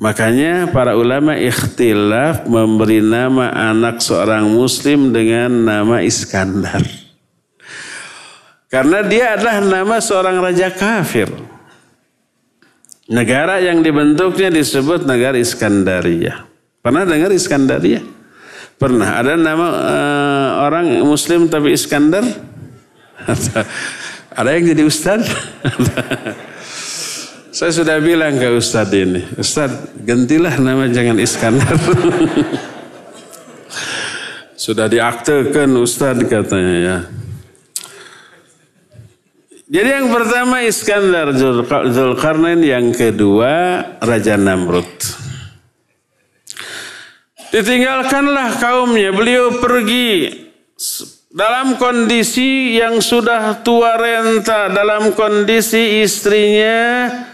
Makanya para ulama ikhtilaf memberi nama anak seorang muslim dengan nama Iskandar. Karena dia adalah nama seorang raja kafir. Negara yang dibentuknya disebut negara Iskandaria. Pernah dengar Iskandaria? Pernah. Ada nama uh, orang muslim tapi Iskandar? Ada yang jadi ustaz? Saya sudah bilang ke Ustadz ini, Ustadz gantilah nama jangan Iskandar. sudah diaktekan Ustadz katanya ya. Jadi yang pertama Iskandar Zulkarnain, yang kedua Raja Namrud. Ditinggalkanlah kaumnya, beliau pergi dalam kondisi yang sudah tua renta, dalam kondisi istrinya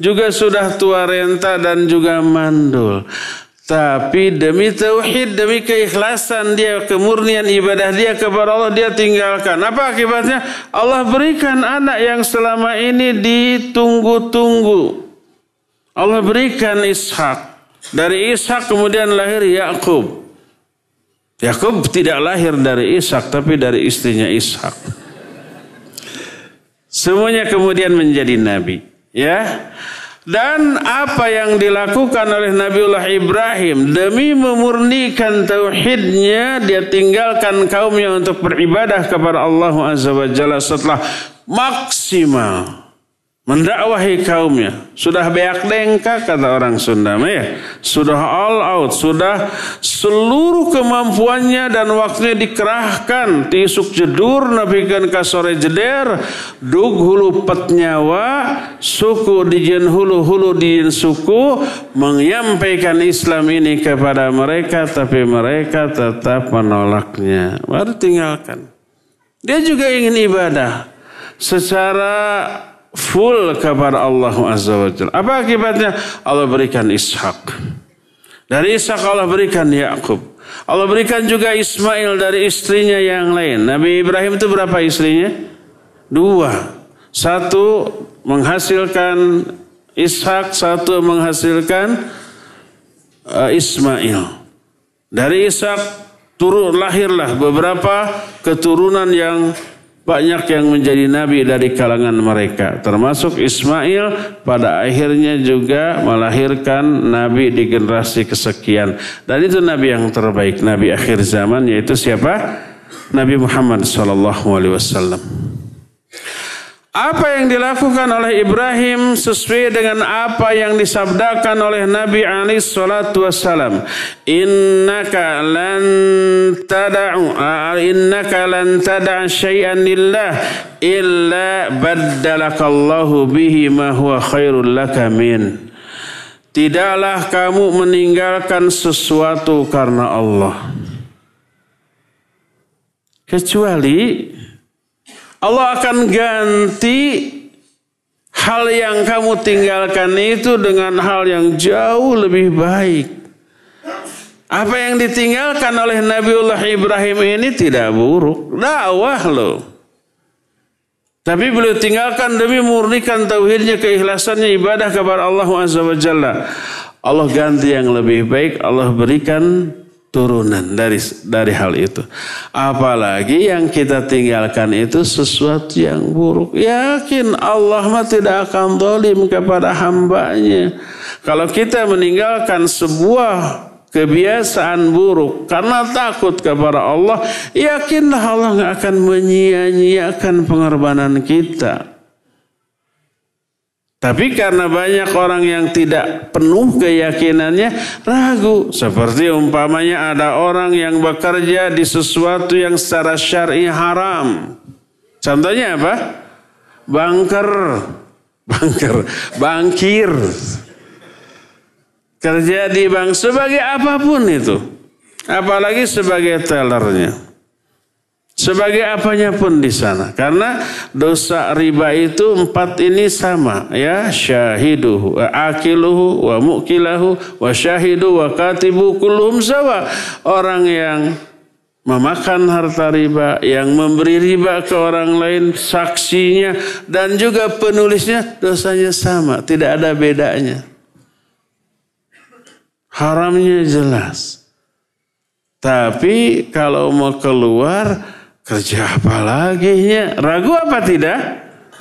juga sudah tua renta dan juga mandul. Tapi demi tauhid, demi keikhlasan dia, kemurnian ibadah dia kepada Allah, dia tinggalkan. Apa akibatnya? Allah berikan anak yang selama ini ditunggu-tunggu. Allah berikan Ishak. Dari Ishak kemudian lahir Yakub. Yakub tidak lahir dari Ishak tapi dari istrinya Ishak. Semuanya kemudian menjadi nabi, ya. Dan apa yang dilakukan oleh Nabiullah Ibrahim demi memurnikan tauhidnya dia tinggalkan kaumnya untuk beribadah kepada Allah Azza wa Jalla setelah maksimal mendakwahi kaumnya. Sudah beak dengka kata orang Sunda ya. Sudah all out, sudah seluruh kemampuannya dan waktunya dikerahkan. Tisuk jedur nabikan kasore jeder, dug hulu pet nyawa, suku dijen hulu hulu dijen suku menyampaikan Islam ini kepada mereka tapi mereka tetap menolaknya. Baru tinggalkan. Dia juga ingin ibadah secara full kepada Allah Azza wa Jalla. Apa akibatnya? Allah berikan Ishak. Dari Ishak Allah berikan Yakub. Allah berikan juga Ismail dari istrinya yang lain. Nabi Ibrahim itu berapa istrinya? Dua. Satu menghasilkan Ishak, satu menghasilkan uh, Ismail. Dari Ishak turun lahirlah beberapa keturunan yang banyak yang menjadi nabi dari kalangan mereka termasuk Ismail pada akhirnya juga melahirkan nabi di generasi kesekian. Dan itu nabi yang terbaik nabi akhir zaman yaitu siapa? Nabi Muhammad sallallahu alaihi wasallam apa yang dilakukan oleh Ibrahim sesuai dengan apa yang disabdakan oleh Nabi Ali salatu wassalam. Innaka lan tada'u innaka lan tad'a syai'an lillah illa baddalakallahu bihi ma huwa khairul laka min. Tidaklah kamu meninggalkan sesuatu karena Allah. Kecuali Allah akan ganti hal yang kamu tinggalkan itu dengan hal yang jauh lebih baik. Apa yang ditinggalkan oleh Nabiullah Ibrahim ini tidak buruk. Dakwah loh. Tapi beliau tinggalkan demi murnikan tauhidnya, keikhlasannya ibadah kepada Allah Azza. Allah ganti yang lebih baik, Allah berikan turunan dari dari hal itu. Apalagi yang kita tinggalkan itu sesuatu yang buruk. Yakin Allah mah tidak akan dolim kepada hambanya. Kalau kita meninggalkan sebuah kebiasaan buruk karena takut kepada Allah, yakinlah Allah nggak akan menyia-nyiakan pengorbanan kita. Tapi karena banyak orang yang tidak penuh keyakinannya ragu. Seperti umpamanya ada orang yang bekerja di sesuatu yang secara syar'i haram. Contohnya apa? Banker, banker, bangkir. Kerja di bank sebagai apa pun itu. Apalagi sebagai tellernya. Sebagai apanya pun di sana. Karena dosa riba itu empat ini sama. Ya syahiduhu, akiluhu, wa mukilahu, wa syahidu, wa katibu, kulluhum sawa. Orang yang memakan harta riba, yang memberi riba ke orang lain, saksinya, dan juga penulisnya dosanya sama. Tidak ada bedanya. Haramnya jelas. Tapi kalau mau keluar, Kerja apa lagi ya? Ragu apa tidak?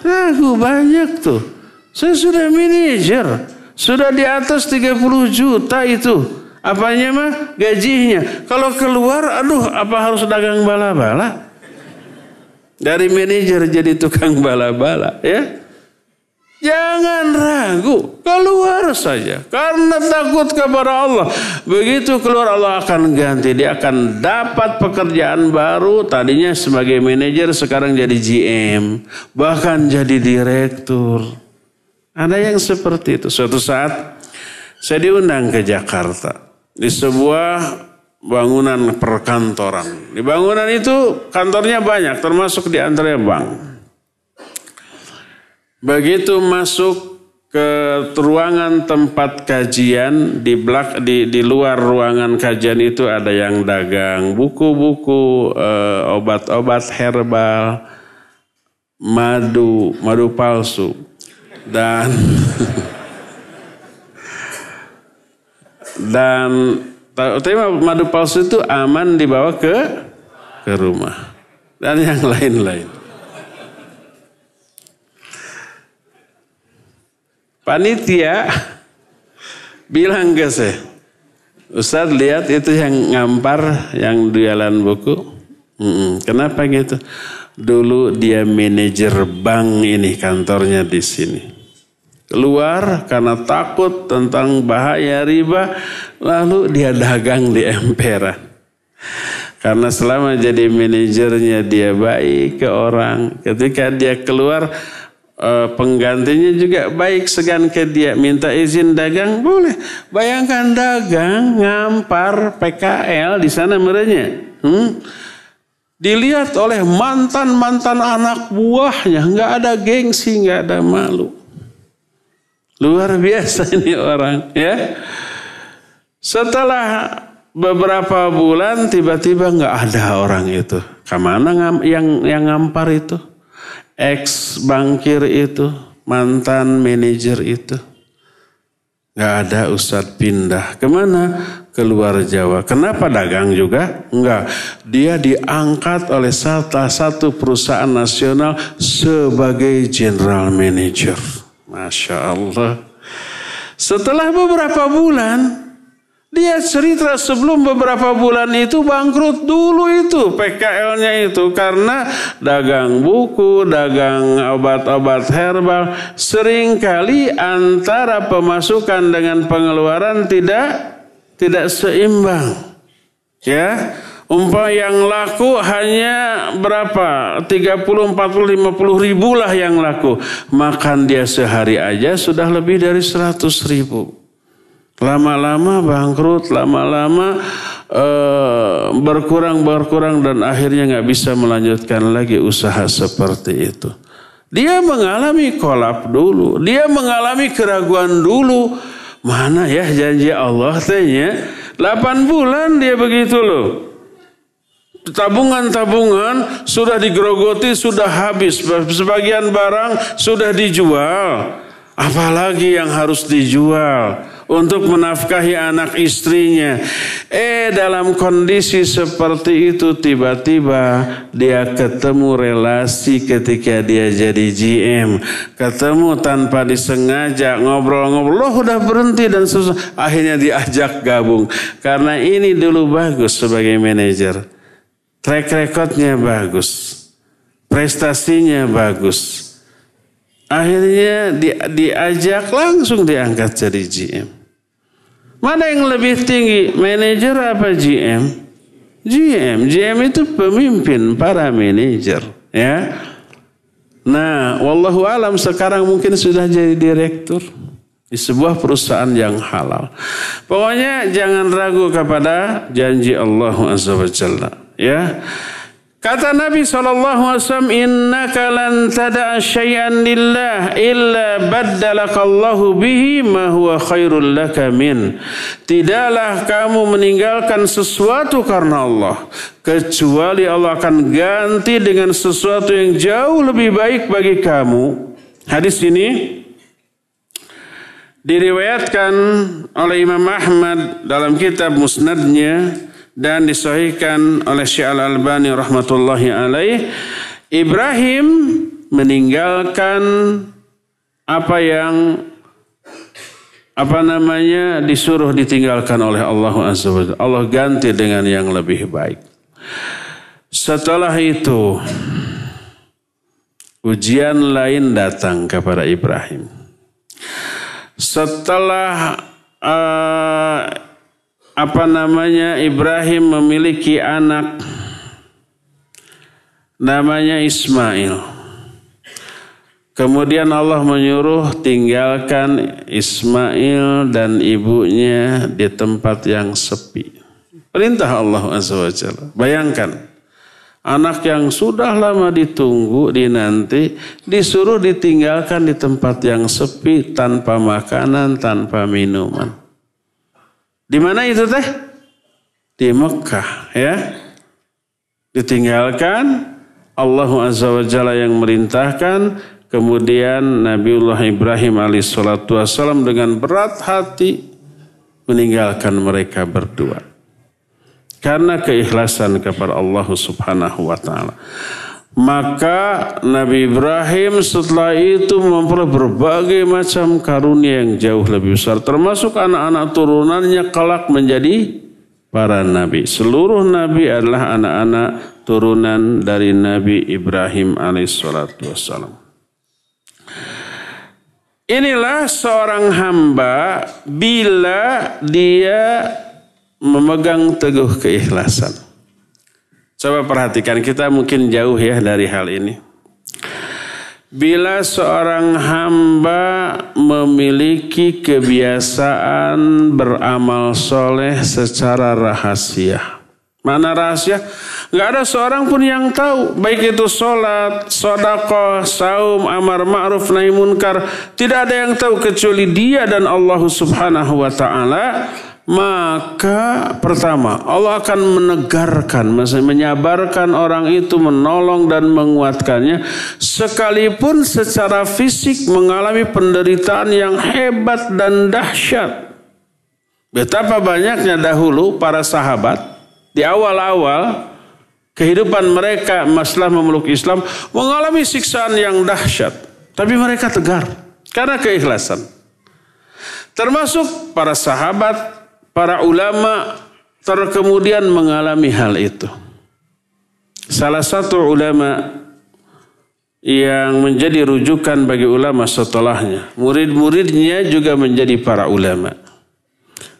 Ragu banyak tuh. Saya sudah manajer. Sudah di atas 30 juta itu. Apanya mah? Gajinya. Kalau keluar, aduh apa harus dagang bala-bala? Dari manajer jadi tukang bala-bala ya. Jangan ragu, keluar saja. Karena takut kepada Allah. Begitu keluar Allah akan ganti. Dia akan dapat pekerjaan baru. Tadinya sebagai manajer, sekarang jadi GM. Bahkan jadi direktur. Ada yang seperti itu. Suatu saat saya diundang ke Jakarta. Di sebuah bangunan perkantoran. Di bangunan itu kantornya banyak, termasuk di antaranya bank. Begitu masuk ke ruangan tempat kajian di belak di di luar ruangan kajian itu ada yang dagang buku-buku eh, obat-obat herbal madu madu palsu dan Dan tapi madu palsu itu aman dibawa ke ke rumah dan yang lain-lain. Panitia bilang ke saya, Ustadz lihat itu yang ngampar yang jualan buku. Mm Kenapa gitu? Dulu dia manajer bank ini kantornya di sini. Keluar karena takut tentang bahaya riba, lalu dia dagang di emperan. Karena selama jadi manajernya dia baik ke orang, ketika dia keluar eh, penggantinya juga baik segan ke dia minta izin dagang boleh bayangkan dagang ngampar PKL di sana merenya hmm? dilihat oleh mantan-mantan anak buahnya, nggak ada gengsi, nggak ada malu. Luar biasa ini orang, ya. Setelah beberapa bulan tiba-tiba nggak ada orang itu. Ke mana yang yang ngampar itu? Ex bankir itu, mantan manajer itu. Nggak ada Ustadz pindah. Ke mana? Keluar Jawa. Kenapa dagang juga? Enggak. Dia diangkat oleh salah satu perusahaan nasional sebagai general manager. Masya Allah. Setelah beberapa bulan, dia cerita sebelum beberapa bulan itu bangkrut dulu itu PKL-nya itu karena dagang buku, dagang obat-obat herbal. Seringkali antara pemasukan dengan pengeluaran tidak tidak seimbang. Ya, umpah yang laku hanya berapa? 30, 40, 50 ribu lah yang laku. Makan dia sehari aja sudah lebih dari 100 ribu. Lama-lama bangkrut, lama-lama uh, berkurang berkurang dan akhirnya nggak bisa melanjutkan lagi usaha seperti itu. Dia mengalami kolap dulu, dia mengalami keraguan dulu. Mana ya janji Allah tanya? 8 bulan dia begitu loh. Tabungan-tabungan sudah digerogoti, sudah habis. Sebagian barang sudah dijual. Apalagi yang harus dijual untuk menafkahi anak istrinya. Eh dalam kondisi seperti itu tiba-tiba dia ketemu relasi ketika dia jadi GM. Ketemu tanpa disengaja ngobrol-ngobrol. Loh udah berhenti dan susah. Akhirnya diajak gabung. Karena ini dulu bagus sebagai manajer. Track recordnya bagus. Prestasinya bagus. Akhirnya di, diajak langsung diangkat jadi GM. Mana yang lebih tinggi, manajer apa GM? GM, GM itu pemimpin para manajer, ya. Nah, wallahu alam sekarang mungkin sudah jadi direktur di sebuah perusahaan yang halal. Pokoknya jangan ragu kepada janji Allah Azza wa Jalla, ya. Kata Nabi SAW, Innaka lan tada'a syai'an lillah illa baddalakallahu bihi ma huwa khairul laka min. Tidaklah kamu meninggalkan sesuatu karena Allah. Kecuali Allah akan ganti dengan sesuatu yang jauh lebih baik bagi kamu. Hadis ini diriwayatkan oleh Imam Ahmad dalam kitab musnadnya dan disahihkan oleh Syekh Al-Albani rahmatullahi alaih Ibrahim meninggalkan apa yang apa namanya disuruh ditinggalkan oleh Allah Azza wa Allah ganti dengan yang lebih baik. Setelah itu ujian lain datang kepada Ibrahim. Setelah uh, apa namanya Ibrahim memiliki anak namanya Ismail. Kemudian Allah menyuruh tinggalkan Ismail dan ibunya di tempat yang sepi. Perintah Allah Jalla. Bayangkan, anak yang sudah lama ditunggu, dinanti, disuruh ditinggalkan di tempat yang sepi tanpa makanan, tanpa minuman. Di mana itu teh? Di Mekah ya. Ditinggalkan Allah Azza wa Jalla yang merintahkan kemudian Nabiullah Ibrahim alaihissalatu wassalam dengan berat hati meninggalkan mereka berdua. Karena keikhlasan kepada Allah subhanahu wa ta'ala. Maka Nabi Ibrahim setelah itu memperoleh berbagai macam karunia yang jauh lebih besar. Termasuk anak-anak turunannya kelak menjadi para nabi. Seluruh nabi adalah anak-anak turunan dari Nabi Ibrahim alaihissalatu. Inilah seorang hamba bila dia memegang teguh keikhlasan. Coba perhatikan kita mungkin jauh ya dari hal ini. Bila seorang hamba memiliki kebiasaan beramal soleh secara rahasia. Mana rahasia? Gak ada seorang pun yang tahu. Baik itu sholat, sodakoh, saum, amar ma'ruf, nahi munkar. Tidak ada yang tahu kecuali dia dan Allah subhanahu wa ta'ala maka pertama Allah akan menegarkan, menyabarkan orang itu, menolong dan menguatkannya, sekalipun secara fisik mengalami penderitaan yang hebat dan dahsyat. Betapa banyaknya dahulu para sahabat di awal-awal kehidupan mereka masalah memeluk Islam mengalami siksaan yang dahsyat, tapi mereka tegar karena keikhlasan. Termasuk para sahabat para ulama terkemudian mengalami hal itu. Salah satu ulama yang menjadi rujukan bagi ulama setelahnya. Murid-muridnya juga menjadi para ulama.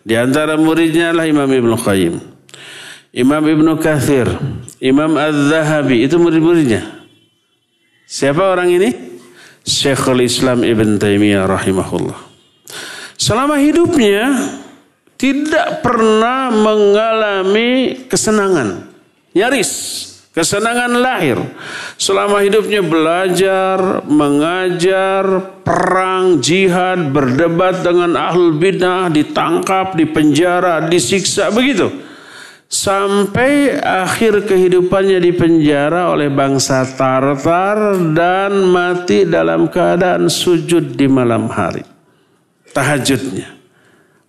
Di antara muridnya adalah Imam Ibn Qayyim. Imam Ibn Kathir. Imam Az-Zahabi. Itu murid-muridnya. Siapa orang ini? Syekhul Islam Ibn Taimiyah rahimahullah. Selama hidupnya tidak pernah mengalami kesenangan. Nyaris. Kesenangan lahir. Selama hidupnya belajar, mengajar, perang, jihad, berdebat dengan ahlul bidah, ditangkap, dipenjara, disiksa, begitu. Sampai akhir kehidupannya di penjara oleh bangsa Tartar dan mati dalam keadaan sujud di malam hari. Tahajudnya.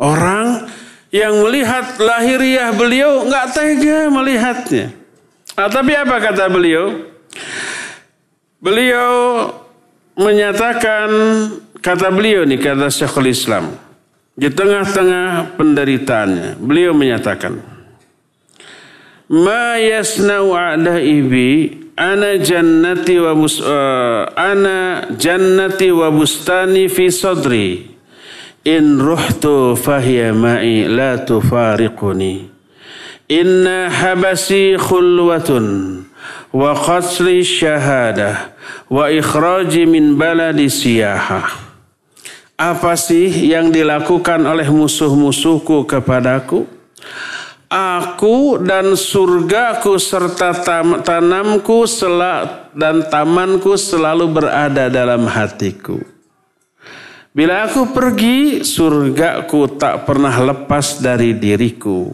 Orang yang melihat lahiriah beliau nggak tega melihatnya. Nah, tapi apa kata beliau? Beliau menyatakan kata beliau nih kata Syekhul Islam di tengah-tengah penderitaannya beliau menyatakan ma yasnau ibi ana jannati wa uh, ana jannati wa bustani fi sadri In ruhtu fahiya ma'i la tufariquni. Inna habasi khulwatun wa qasri syahadah wa ikhraji min baladi siyaha. Apa sih yang dilakukan oleh musuh-musuhku kepadaku? Aku dan surgaku serta tanamku dan tamanku selalu berada dalam hatiku. Bila aku pergi, surgaku tak pernah lepas dari diriku.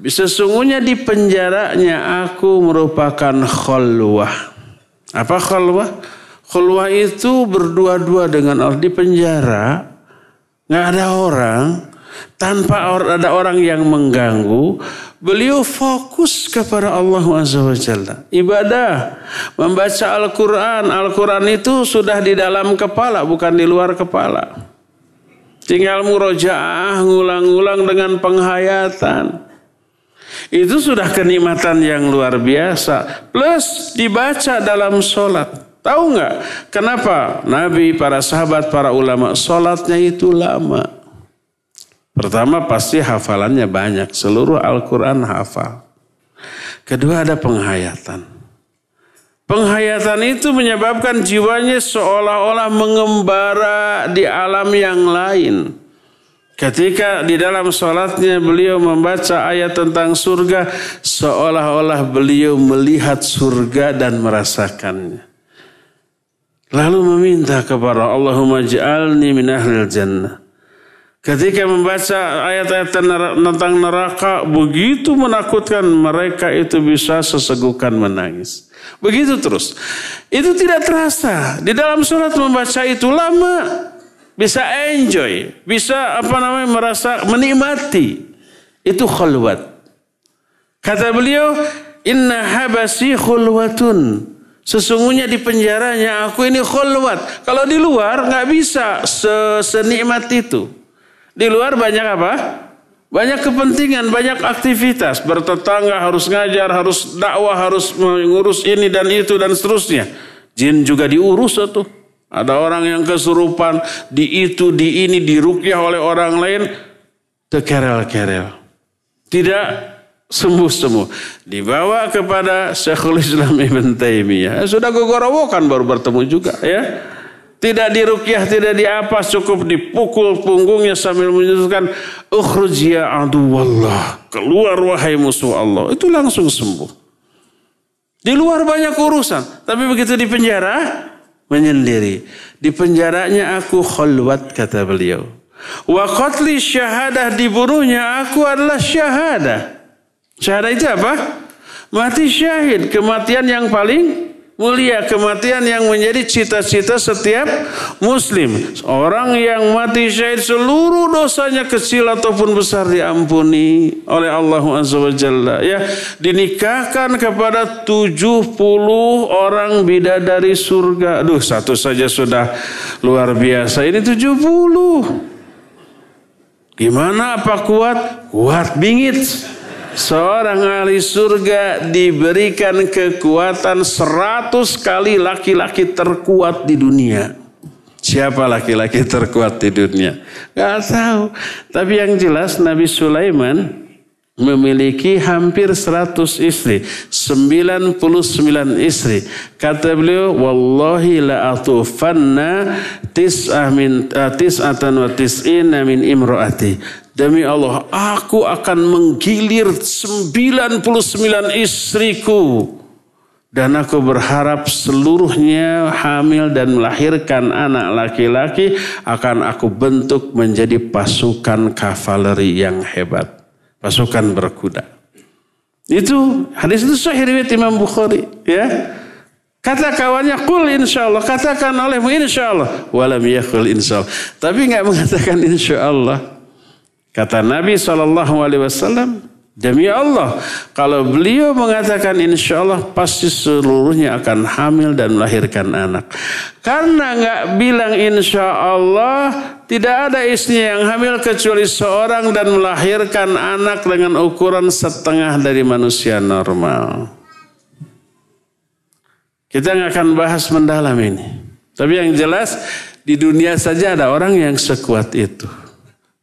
Sesungguhnya di penjaranya aku merupakan khalwah. Apa khalwah? Khalwah itu berdua-dua dengan Allah di penjara. Nggak ada orang. Tanpa ada orang yang mengganggu. Beliau fokus kepada Allah SWT. Ibadah, membaca Al-Quran. Al-Quran itu sudah di dalam kepala, bukan di luar kepala. Tinggal murojaah, ngulang-ngulang dengan penghayatan. Itu sudah kenikmatan yang luar biasa. Plus dibaca dalam sholat. Tahu nggak kenapa Nabi, para sahabat, para ulama sholatnya itu lama? Pertama pasti hafalannya banyak. Seluruh Al-Quran hafal. Kedua ada penghayatan. Penghayatan itu menyebabkan jiwanya seolah-olah mengembara di alam yang lain. Ketika di dalam sholatnya beliau membaca ayat tentang surga, seolah-olah beliau melihat surga dan merasakannya. Lalu meminta kepada Allahumma ja'alni min ahlil jannah. Ketika membaca ayat-ayat tentang neraka begitu menakutkan mereka itu bisa sesegukan menangis. Begitu terus. Itu tidak terasa. Di dalam surat membaca itu lama. bisa enjoy, bisa apa namanya merasa menikmati. Itu khulwat. Kata beliau, "Inna habasi khulwatun." Sesungguhnya di penjaranya aku ini khulwat. Kalau di luar nggak bisa senikmat itu. Di luar banyak apa? Banyak kepentingan, banyak aktivitas. Bertetangga harus ngajar, harus dakwah, harus mengurus ini dan itu dan seterusnya. Jin juga diurus tuh. Ada orang yang kesurupan, di itu, di ini, dirukyah oleh orang lain. Tekerel-kerel. Tidak sembuh-sembuh. Dibawa kepada Syekhul Islam Ibn Taimiyah. Sudah gogorowokan baru bertemu juga ya. Tidak dirukyah, tidak diapa, cukup dipukul punggungnya sambil menyebutkan ukhruj ya aduwallah. Keluar wahai musuh Allah. Itu langsung sembuh. Di luar banyak urusan. Tapi begitu di penjara, menyendiri. Di penjaranya aku khulwat, kata beliau. Wa qatli syahadah dibunuhnya aku adalah syahadah. Syahadah itu apa? Mati syahid. Kematian yang paling mulia kematian yang menjadi cita-cita setiap muslim. Orang yang mati syahid seluruh dosanya kecil ataupun besar diampuni oleh Allah Azza wa Jalla. Ya, dinikahkan kepada 70 orang bidadari surga. Aduh, satu saja sudah luar biasa. Ini 70. Gimana apa kuat? Kuat bingit seorang ahli surga diberikan kekuatan seratus kali laki-laki terkuat di dunia. Siapa laki-laki terkuat di dunia? Gak tahu. Tapi yang jelas Nabi Sulaiman memiliki hampir 100 istri, 99 istri. Kata beliau, "Wallahi la atufanna uh, tis'atan wa tis'ina min imraati." Demi Allah, aku akan menggilir 99 istriku. Dan aku berharap seluruhnya hamil dan melahirkan anak laki-laki akan aku bentuk menjadi pasukan kavaleri yang hebat pasukan berkuda. Itu hadis itu sahih riwayat Imam Bukhari, ya. Kata kawannya kul insya Allah. Katakan olehmu insya Allah. Walam yakul insya Allah. Tapi nggak mengatakan insya Allah. Kata Nabi SAW. Demi Allah, kalau beliau mengatakan insya Allah pasti seluruhnya akan hamil dan melahirkan anak. Karena nggak bilang insya Allah, tidak ada istrinya yang hamil kecuali seorang dan melahirkan anak dengan ukuran setengah dari manusia normal. Kita nggak akan bahas mendalam ini. Tapi yang jelas di dunia saja ada orang yang sekuat itu.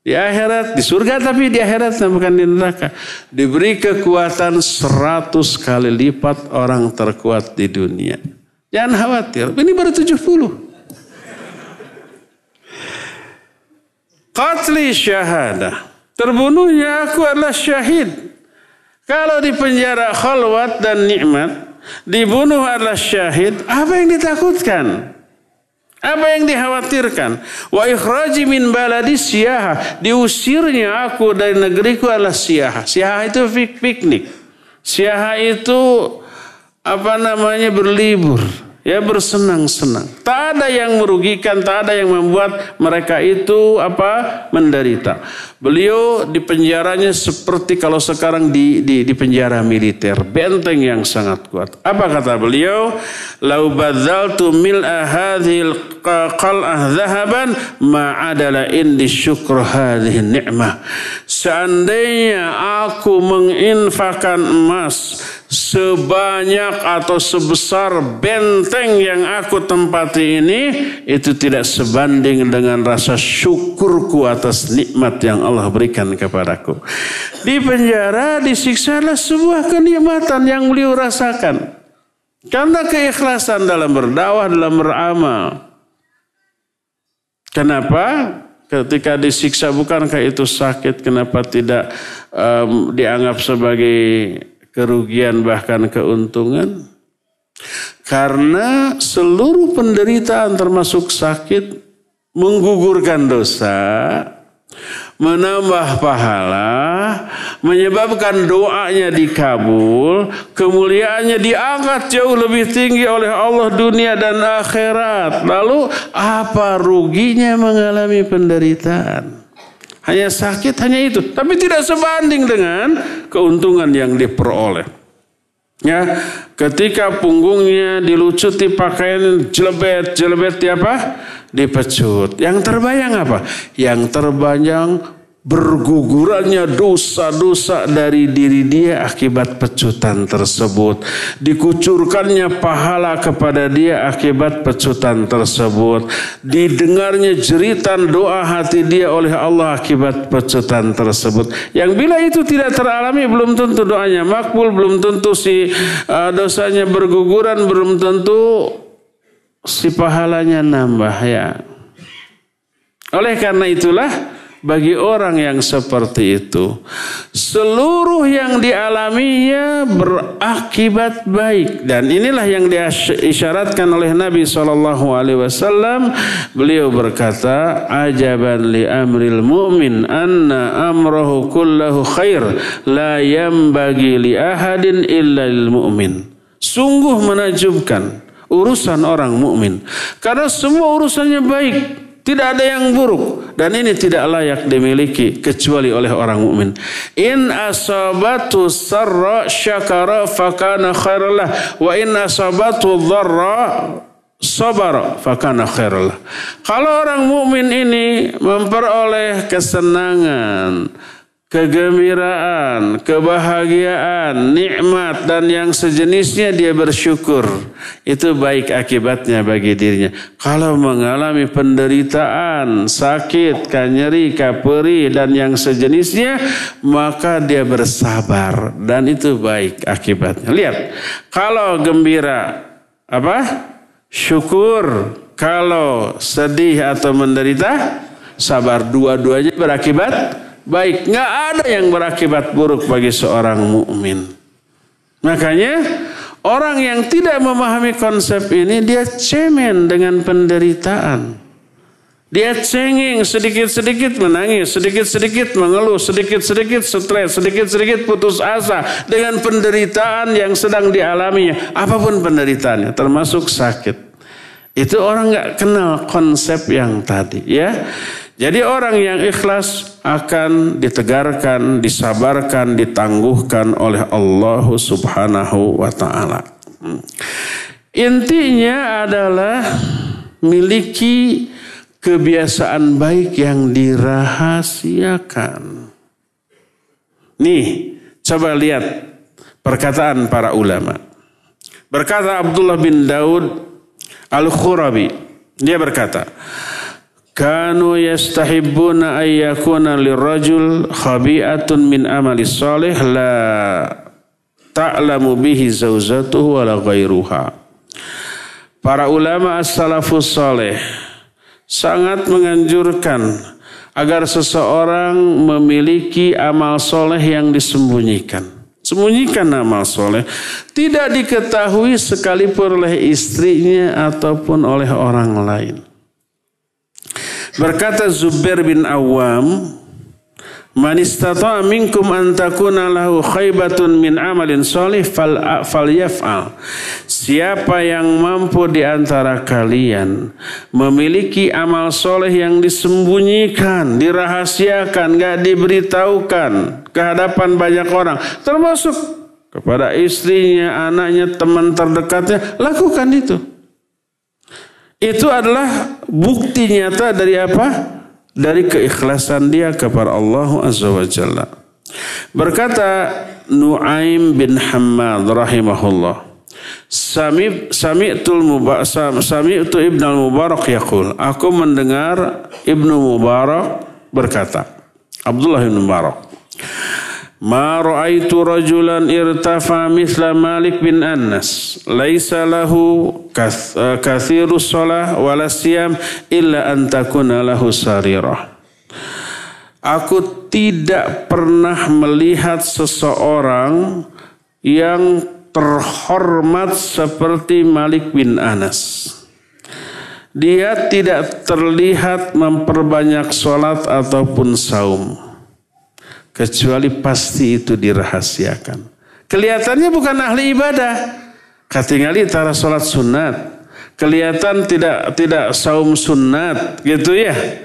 Di akhirat, di surga tapi di akhirat bukan di neraka. Diberi kekuatan seratus kali lipat orang terkuat di dunia. Jangan khawatir, ini baru 70. Qatli syahadah. Terbunuhnya aku adalah syahid. Kalau di penjara khalwat dan nikmat, dibunuh adalah syahid, apa yang ditakutkan? Apa yang dikhawatirkan? Wa ikhraji min baladi siyaha. Diusirnya aku dari negeriku adalah siyaha. Siyaha itu piknik. Siyaha itu apa namanya berlibur ya bersenang-senang. Tak ada yang merugikan, tak ada yang membuat mereka itu apa menderita. Beliau di penjaranya seperti kalau sekarang di, di, di penjara militer, benteng yang sangat kuat. Apa kata beliau? Lau badzaltu mil'a hadhil qal'ah dhahaban ma'adala indi syukr hadhihi ni'mah. Seandainya aku menginfakan emas sebanyak atau sebesar benteng yang aku tempati ini itu tidak sebanding dengan rasa syukurku atas nikmat yang Allah berikan kepadaku. Di penjara disiksa adalah sebuah kenikmatan yang beliau rasakan. Karena keikhlasan dalam berdakwah, dalam beramal. Kenapa? Ketika disiksa bukankah itu sakit? Kenapa tidak um, dianggap sebagai kerugian bahkan keuntungan. Karena seluruh penderitaan termasuk sakit menggugurkan dosa, menambah pahala, menyebabkan doanya dikabul, kemuliaannya diangkat jauh lebih tinggi oleh Allah dunia dan akhirat. Lalu apa ruginya mengalami penderitaan? Hanya sakit, hanya itu. Tapi tidak sebanding dengan keuntungan yang diperoleh. Ya, ketika punggungnya dilucuti pakaian jelebet, jelebet apa? Dipecut. Yang terbayang apa? Yang terbayang bergugurannya dosa-dosa dari diri dia akibat pecutan tersebut. Dikucurkannya pahala kepada dia akibat pecutan tersebut. Didengarnya jeritan doa hati dia oleh Allah akibat pecutan tersebut. Yang bila itu tidak teralami belum tentu doanya makbul, belum tentu si uh, dosanya berguguran, belum tentu si pahalanya nambah ya. Oleh karena itulah bagi orang yang seperti itu. Seluruh yang dialaminya berakibat baik dan inilah yang diisyaratkan oleh Nabi Shallallahu Alaihi Wasallam. Beliau berkata, "Ajaban li amril mu'min anna amrahu kullahu khair la bagi li ahadin illa lil mu'min." Sungguh menajubkan urusan orang mukmin karena semua urusannya baik tidak ada yang buruk dan ini tidak layak dimiliki kecuali oleh orang mukmin. In asabatu sarra syakara fakana khairullah wa in asabatu dharra sabara fakana khairullah. Kalau orang mukmin ini memperoleh kesenangan, kegembiraan, kebahagiaan, nikmat dan yang sejenisnya dia bersyukur. Itu baik akibatnya bagi dirinya. Kalau mengalami penderitaan, sakit, kanyeri, kaperi dan yang sejenisnya, maka dia bersabar dan itu baik akibatnya. Lihat, kalau gembira apa? Syukur. Kalau sedih atau menderita, sabar dua-duanya berakibat baik. Nggak ada yang berakibat buruk bagi seorang mukmin. Makanya orang yang tidak memahami konsep ini dia cemen dengan penderitaan. Dia cengeng sedikit-sedikit menangis, sedikit-sedikit mengeluh, sedikit-sedikit stres, sedikit-sedikit putus asa dengan penderitaan yang sedang dialaminya. Apa pun penderitaannya, termasuk sakit. Itu orang nggak kenal konsep yang tadi ya. Jadi orang yang ikhlas akan ditegarkan, disabarkan, ditangguhkan oleh Allah Subhanahu wa taala. Intinya adalah miliki kebiasaan baik yang dirahasiakan. Nih, coba lihat perkataan para ulama. Berkata Abdullah bin Daud Al-Khurabi, dia berkata, Kanu yastahibbuna ayyakuna lirrajul khabi'atun min amali salih la ta'lamu bihi zauzatuhu wala ghairuha. Para ulama as-salafus salih sangat menganjurkan agar seseorang memiliki amal soleh yang disembunyikan. Sembunyikan amal soleh. Tidak diketahui sekalipun oleh istrinya ataupun oleh orang lain. Berkata Zubair bin Awam, Man istata'a minkum an takuna lahu khaybatun min amalin solih fal, fal yaf'al. Siapa yang mampu di antara kalian memiliki amal soleh yang disembunyikan, dirahasiakan, gak diberitahukan ke hadapan banyak orang, termasuk kepada istrinya, anaknya, teman terdekatnya, lakukan itu. Itu adalah bukti nyata dari apa? Dari keikhlasan dia kepada Allah Azza wa Jalla. Berkata Nuaim bin Hammad rahimahullah. Sami sami'tul mubarak sami'tu Ibnu Mubarak yaqul. Aku mendengar Ibnu Mubarak berkata. Abdullah bin Mubarak. Ma ra'aitu rajulan irtafa mithla Malik bin Anas. Laisa lahu kathiru shalah wala siyam illa an takuna lahu sarirah. Aku tidak pernah melihat seseorang yang terhormat seperti Malik bin Anas. Dia tidak terlihat memperbanyak sholat ataupun saum kecuali pasti itu dirahasiakan. Kelihatannya bukan ahli ibadah. Katingali tara sholat sunat. Kelihatan tidak tidak saum sunat gitu ya.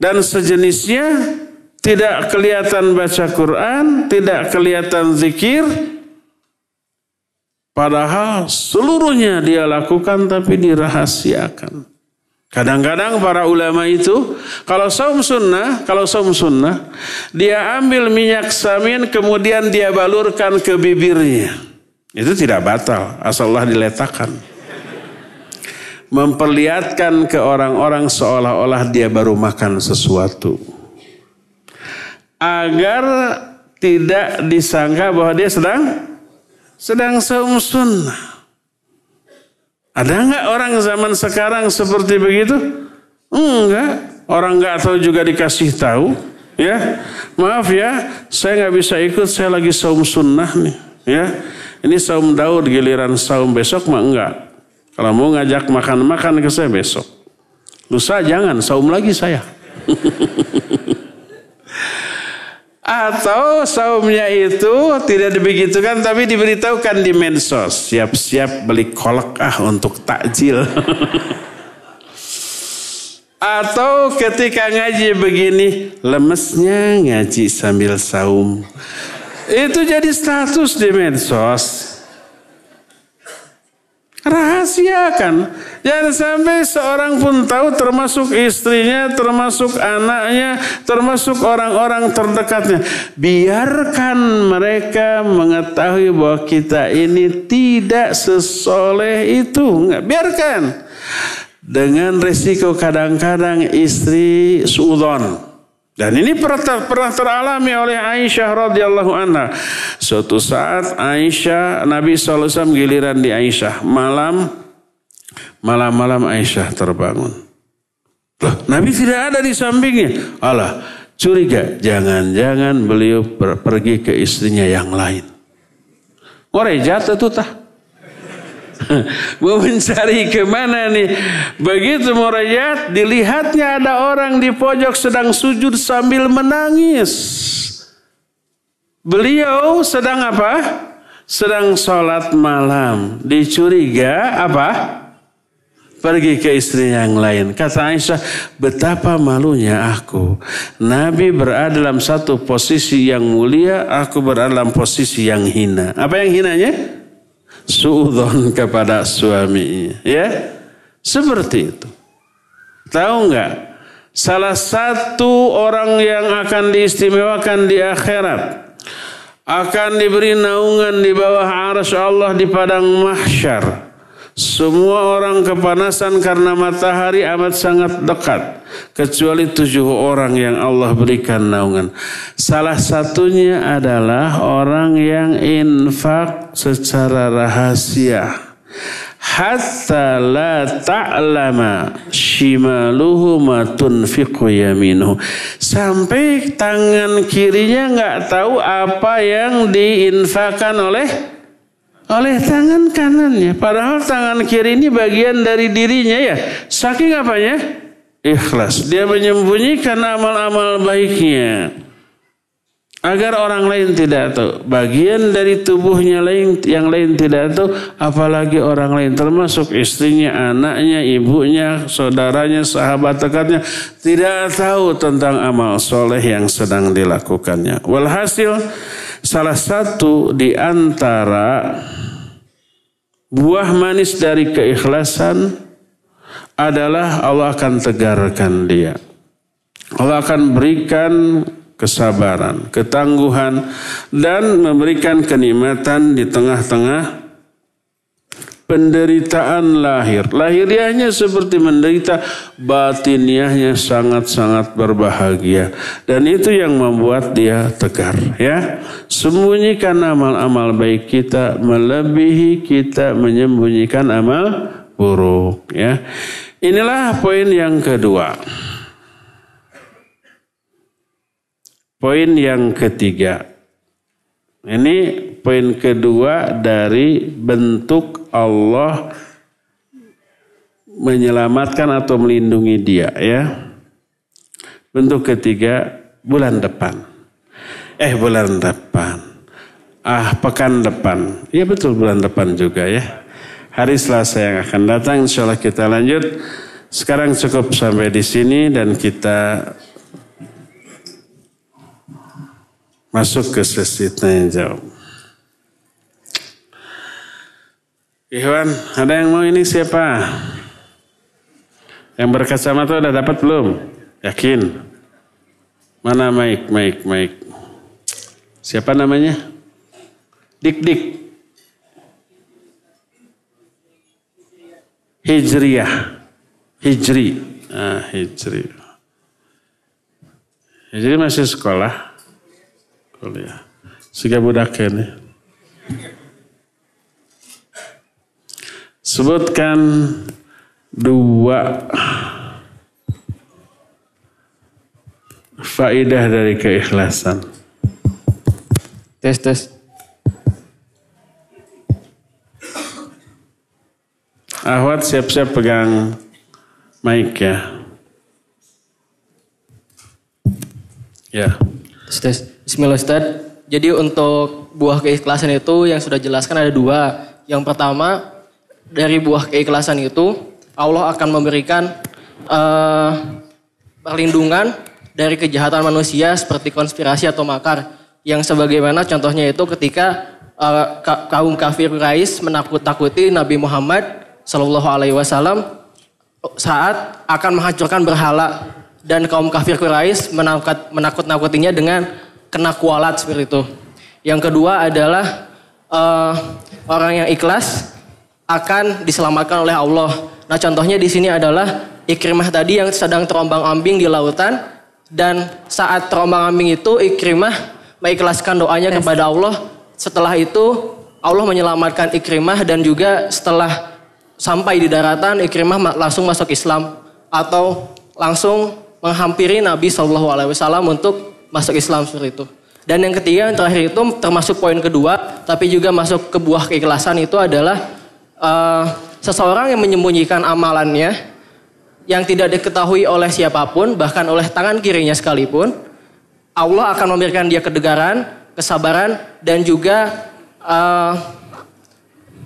Dan sejenisnya tidak kelihatan baca Quran, tidak kelihatan zikir. Padahal seluruhnya dia lakukan tapi dirahasiakan. Kadang-kadang para ulama itu kalau saum sunnah, kalau saum sunnah, dia ambil minyak samin kemudian dia balurkan ke bibirnya. Itu tidak batal, asallah diletakkan. Memperlihatkan ke orang-orang seolah-olah dia baru makan sesuatu. Agar tidak disangka bahwa dia sedang sedang saum sunnah. Ada nggak orang zaman sekarang seperti begitu? Enggak. Orang nggak tahu juga dikasih tahu. Ya, maaf ya, saya nggak bisa ikut. Saya lagi saum sunnah nih. Ya, ini saum Daud giliran saum besok mah enggak. Kalau mau ngajak makan-makan ke saya besok. Lusa jangan saum lagi saya. Atau saumnya itu tidak dibegitukan tapi diberitahukan di medsos. Siap-siap beli kolak ah untuk takjil. Atau ketika ngaji begini, lemesnya ngaji sambil saum. Itu jadi status di medsos. Rahasiakan. Jangan sampai seorang pun tahu termasuk istrinya, termasuk anaknya, termasuk orang-orang terdekatnya. Biarkan mereka mengetahui bahwa kita ini tidak sesoleh itu. Enggak, biarkan. Dengan resiko kadang-kadang istri suudon. Dan ini pernah, pernah teralami oleh Aisyah radhiyallahu anha. Suatu saat Aisyah, Nabi SAW giliran di Aisyah. Malam, malam-malam Aisyah terbangun. Loh, Nabi tidak ada di sampingnya. Allah, curiga. Jangan-jangan beliau pergi ke istrinya yang lain. Orejat itu tah. mau mencari ke mana nih. Begitu merayat, dilihatnya ada orang di pojok sedang sujud sambil menangis. Beliau sedang apa? Sedang sholat malam. Dicuriga apa? Pergi ke istri yang lain. Kata Aisyah, betapa malunya aku. Nabi berada dalam satu posisi yang mulia, aku berada dalam posisi yang hina. Apa yang hinanya? Suudon kepada suaminya. Ya, seperti itu. Tahu nggak? Salah satu orang yang akan diistimewakan di akhirat akan diberi naungan di bawah arsy Allah di padang mahsyar semua orang kepanasan karena matahari amat sangat dekat. Kecuali tujuh orang yang Allah berikan naungan. Salah satunya adalah orang yang infak secara rahasia. Hatta la ta'lama shimaluhu ma tunfiqu yaminuhu. Sampai tangan kirinya nggak tahu apa yang diinfakan oleh oleh tangan kanannya. Padahal tangan kiri ini bagian dari dirinya ya. Saking apanya? Ikhlas. Dia menyembunyikan amal-amal baiknya. Agar orang lain tidak tahu. Bagian dari tubuhnya lain yang lain tidak tahu. Apalagi orang lain. Termasuk istrinya, anaknya, ibunya, saudaranya, sahabat dekatnya. Tidak tahu tentang amal soleh yang sedang dilakukannya. Walhasil salah satu di antara Buah manis dari keikhlasan adalah Allah akan tegarkan dia. Allah akan berikan kesabaran, ketangguhan, dan memberikan kenikmatan di tengah-tengah penderitaan lahir. Lahiriahnya seperti menderita, batiniahnya sangat-sangat berbahagia. Dan itu yang membuat dia tegar. Ya, Sembunyikan amal-amal baik kita, melebihi kita menyembunyikan amal buruk. Ya, Inilah poin yang kedua. Poin yang ketiga. Ini poin kedua dari bentuk Allah menyelamatkan atau melindungi dia ya. Bentuk ketiga bulan depan. Eh bulan depan. Ah pekan depan. Iya betul bulan depan juga ya. Hari Selasa yang akan datang insya Allah kita lanjut. Sekarang cukup sampai di sini dan kita masuk ke sesi tanya jawab. Ikhwan, ada yang mau ini siapa? Yang berkacamata udah dapat belum? Yakin? Mana Mike, Mike, Mike? Siapa namanya? Dik Dik. Hijriyah. Hijri. Ah, Hijri. Hijri masih sekolah. Kuliah. Siga budak ini. Sebutkan dua faidah dari keikhlasan. Tes tes. Ahwat siap-siap pegang mic ya. Ya. Tes tes. Bismillah Ustaz. Jadi untuk buah keikhlasan itu yang sudah jelaskan ada dua. Yang pertama dari buah keikhlasan itu Allah akan memberikan uh, perlindungan dari kejahatan manusia seperti konspirasi atau makar yang sebagaimana contohnya itu ketika uh, kaum kafir Quraisy menakut-takuti Nabi Muhammad Shallallahu Alaihi Wasallam saat akan menghancurkan berhala dan kaum kafir Quraisy menakut-nakutinya dengan kena kualat seperti itu. Yang kedua adalah uh, orang yang ikhlas akan diselamatkan oleh Allah. Nah contohnya di sini adalah Ikrimah tadi yang sedang terombang-ambing di lautan dan saat terombang-ambing itu Ikrimah mengikhlaskan doanya kepada Allah. Setelah itu Allah menyelamatkan Ikrimah dan juga setelah sampai di daratan Ikrimah langsung masuk Islam atau langsung menghampiri Nabi Shallallahu Alaihi Wasallam untuk masuk Islam seperti itu. Dan yang ketiga yang terakhir itu termasuk poin kedua tapi juga masuk ke buah keikhlasan itu adalah uh, seseorang yang menyembunyikan amalannya yang tidak diketahui oleh siapa pun, bahkan oleh tangan kirinya sekalipun, Allah akan memberikan dia kedegaran, kesabaran, dan juga uh,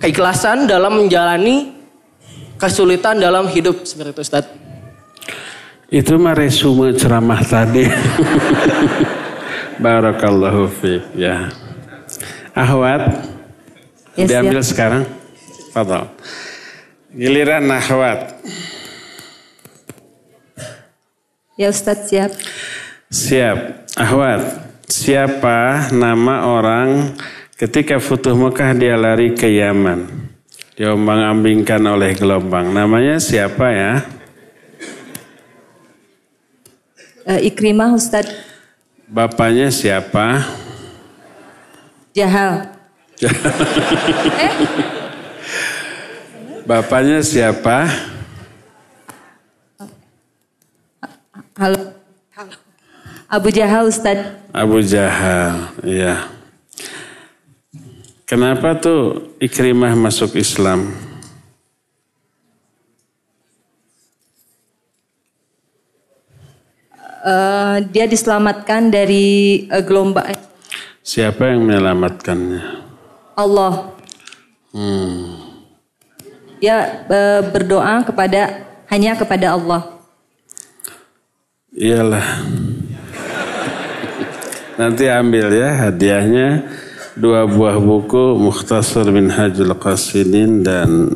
keikhlasan dalam menjalani kesulitan dalam hidup seperti itu Ustaz. Itu mah resume ceramah tadi. Barakallahu fiik ya. Ahwat, yes, diambil ya. sekarang. Fadal. Giliran nahwat. Ya Ustadz siap. Siap. Ahwat, siapa nama orang ketika Futuh Mekah dia lari ke Yaman? Diombang-ambingkan oleh gelombang. Namanya siapa ya? Uh, Ikrimah Ustadz. Bapaknya siapa? Jahal. eh? Bapaknya siapa? Halo. Abu Jahal Ustaz. Abu Jahal, iya. Kenapa tuh Ikrimah masuk Islam? Uh, dia diselamatkan dari uh, gelombang. Siapa yang menyelamatkannya? Allah. Hmm dia e, berdoa kepada hanya kepada Allah. Iyalah. Nanti ambil ya hadiahnya dua buah buku Mukhtasar bin Hajul Qasidin dan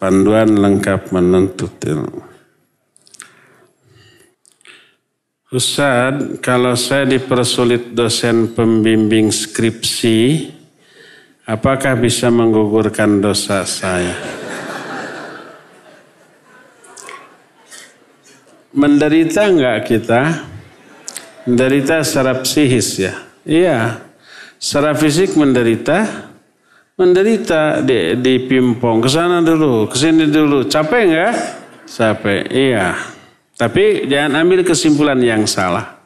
panduan lengkap menuntut ilmu. Ustaz, kalau saya dipersulit dosen pembimbing skripsi, apakah bisa menggugurkan dosa saya? Menderita enggak kita? Menderita secara psikis ya. Iya. Secara fisik menderita. Menderita di, di pimpong. Ke sana dulu, ke sini dulu. Capek enggak? Capek. Iya. Tapi jangan ambil kesimpulan yang salah.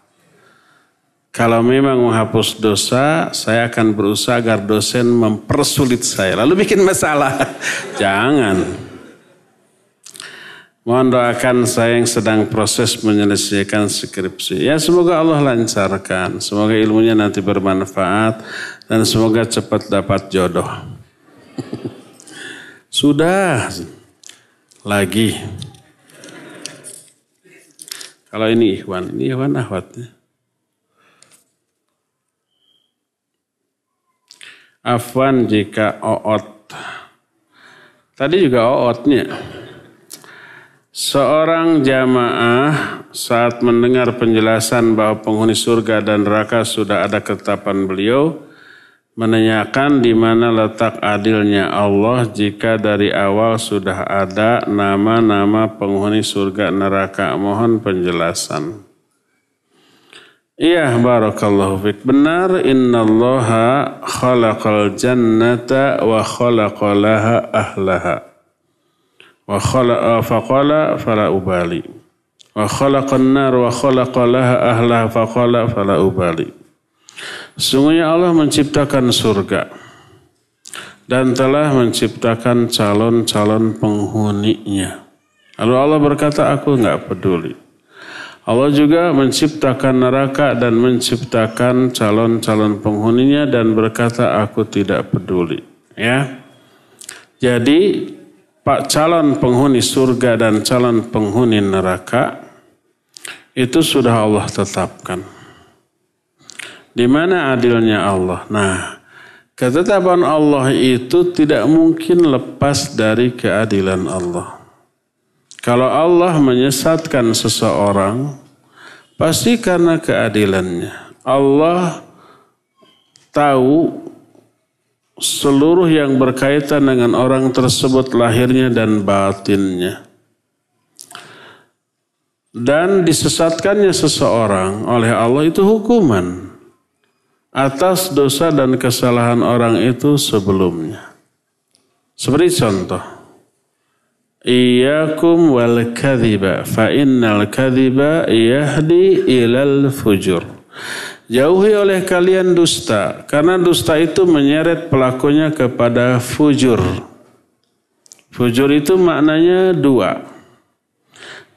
Kalau memang menghapus dosa, saya akan berusaha agar dosen mempersulit saya. Lalu bikin masalah. Jangan. Mohon doakan saya yang sedang proses menyelesaikan skripsi. Ya semoga Allah lancarkan. Semoga ilmunya nanti bermanfaat. Dan semoga cepat dapat jodoh. Sudah. Lagi. Kalau ini Ikhwan. Ini Ikhwan ahwatnya. Afwan jika oot. Tadi juga ootnya. Seorang jamaah saat mendengar penjelasan bahwa penghuni surga dan neraka sudah ada ketetapan beliau, menanyakan di mana letak adilnya Allah jika dari awal sudah ada nama-nama penghuni surga neraka. Mohon penjelasan. Iya, barakallahu fiik. Benar, innallaha khalaqal jannata wa khalaqalaha ahlaha. Wa khalaqa faqala fala ubali. Wa khalaqan nar wa khalaqa laha ahla faqala fala ubali. Sungguhnya Allah menciptakan surga dan telah menciptakan calon-calon penghuninya. Lalu Allah berkata, aku nggak peduli. Allah juga menciptakan neraka dan menciptakan calon-calon penghuninya dan berkata, aku tidak peduli. Ya, jadi Pak calon penghuni surga dan calon penghuni neraka itu sudah Allah tetapkan. Di mana adilnya Allah? Nah, ketetapan Allah itu tidak mungkin lepas dari keadilan Allah. Kalau Allah menyesatkan seseorang, pasti karena keadilannya. Allah tahu seluruh yang berkaitan dengan orang tersebut lahirnya dan batinnya. Dan disesatkannya seseorang oleh Allah itu hukuman atas dosa dan kesalahan orang itu sebelumnya. Seperti contoh, Iyakum wal kadhiba fa innal kadhiba yahdi ilal fujur. Jauhi oleh kalian dusta, karena dusta itu menyeret pelakunya kepada fujur. Fujur itu maknanya dua.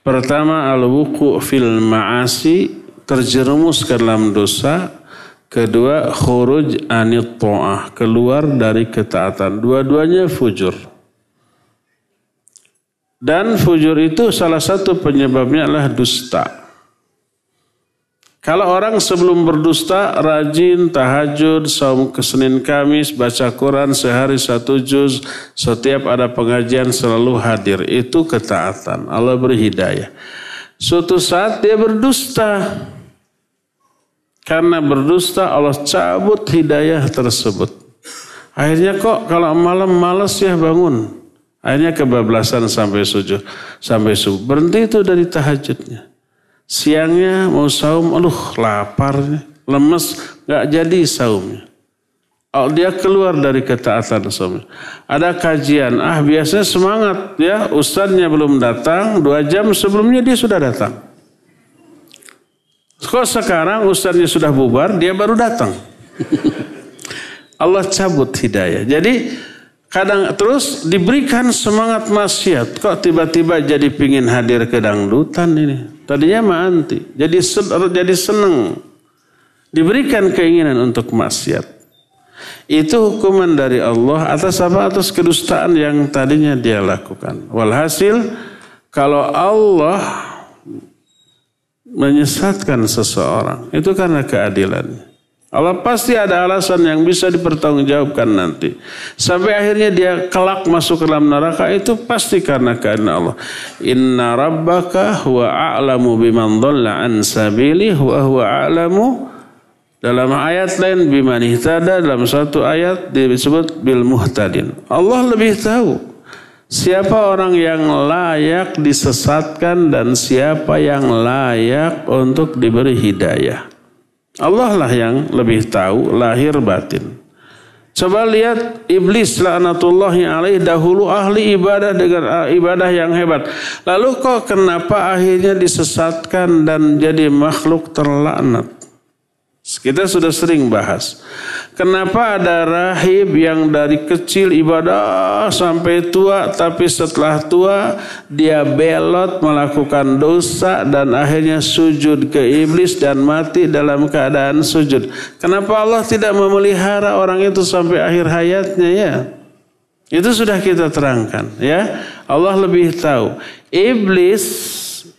Pertama al-wuku fil ma'asi, terjerumus ke dalam dosa. Kedua khuruj anit to'ah, keluar dari ketaatan. Dua-duanya fujur. Dan fujur itu salah satu penyebabnya adalah dusta. Kalau orang sebelum berdusta rajin tahajud, saum ke Senin Kamis, baca Quran sehari satu juz, setiap ada pengajian selalu hadir. Itu ketaatan. Allah beri hidayah. Suatu saat dia berdusta. Karena berdusta Allah cabut hidayah tersebut. Akhirnya kok kalau malam malas ya bangun. Akhirnya kebablasan sampai subuh. Sampai subuh. Berhenti itu dari tahajudnya. Siangnya mau saum, aduh lapar, lemes, nggak jadi saumnya. Oh, dia keluar dari ketaatan saum. Ada kajian, ah biasanya semangat ya, ustadznya belum datang, dua jam sebelumnya dia sudah datang. Kok sekarang ustadznya sudah bubar, dia baru datang. Allah cabut hidayah. Jadi kadang terus diberikan semangat maksiat. Kok tiba-tiba jadi pingin hadir ke dangdutan ini? Tadinya mah anti. Jadi jadi senang. Diberikan keinginan untuk maksiat. Itu hukuman dari Allah atas apa? Atas kedustaan yang tadinya dia lakukan. Walhasil kalau Allah menyesatkan seseorang itu karena keadilannya. Allah pasti ada alasan yang bisa dipertanggungjawabkan nanti. Sampai akhirnya dia kelak masuk ke dalam neraka itu pasti karena keadaan Allah. Inna rabbaka huwa a'lamu biman dhalla an sabili wa huwa a'lamu dalam ayat lain biman ihtada dalam satu ayat disebut bil muhtadin. Allah lebih tahu siapa orang yang layak disesatkan dan siapa yang layak untuk diberi hidayah. Allah lah yang lebih tahu lahir batin. Coba lihat iblis laknatullahi alaih dahulu ahli ibadah dengan ah, ibadah yang hebat. Lalu kok kenapa akhirnya disesatkan dan jadi makhluk terlaknat? Kita sudah sering bahas. Kenapa ada rahib yang dari kecil ibadah sampai tua, tapi setelah tua dia belot melakukan dosa dan akhirnya sujud ke iblis dan mati dalam keadaan sujud. Kenapa Allah tidak memelihara orang itu sampai akhir hayatnya ya? Itu sudah kita terangkan ya. Allah lebih tahu. Iblis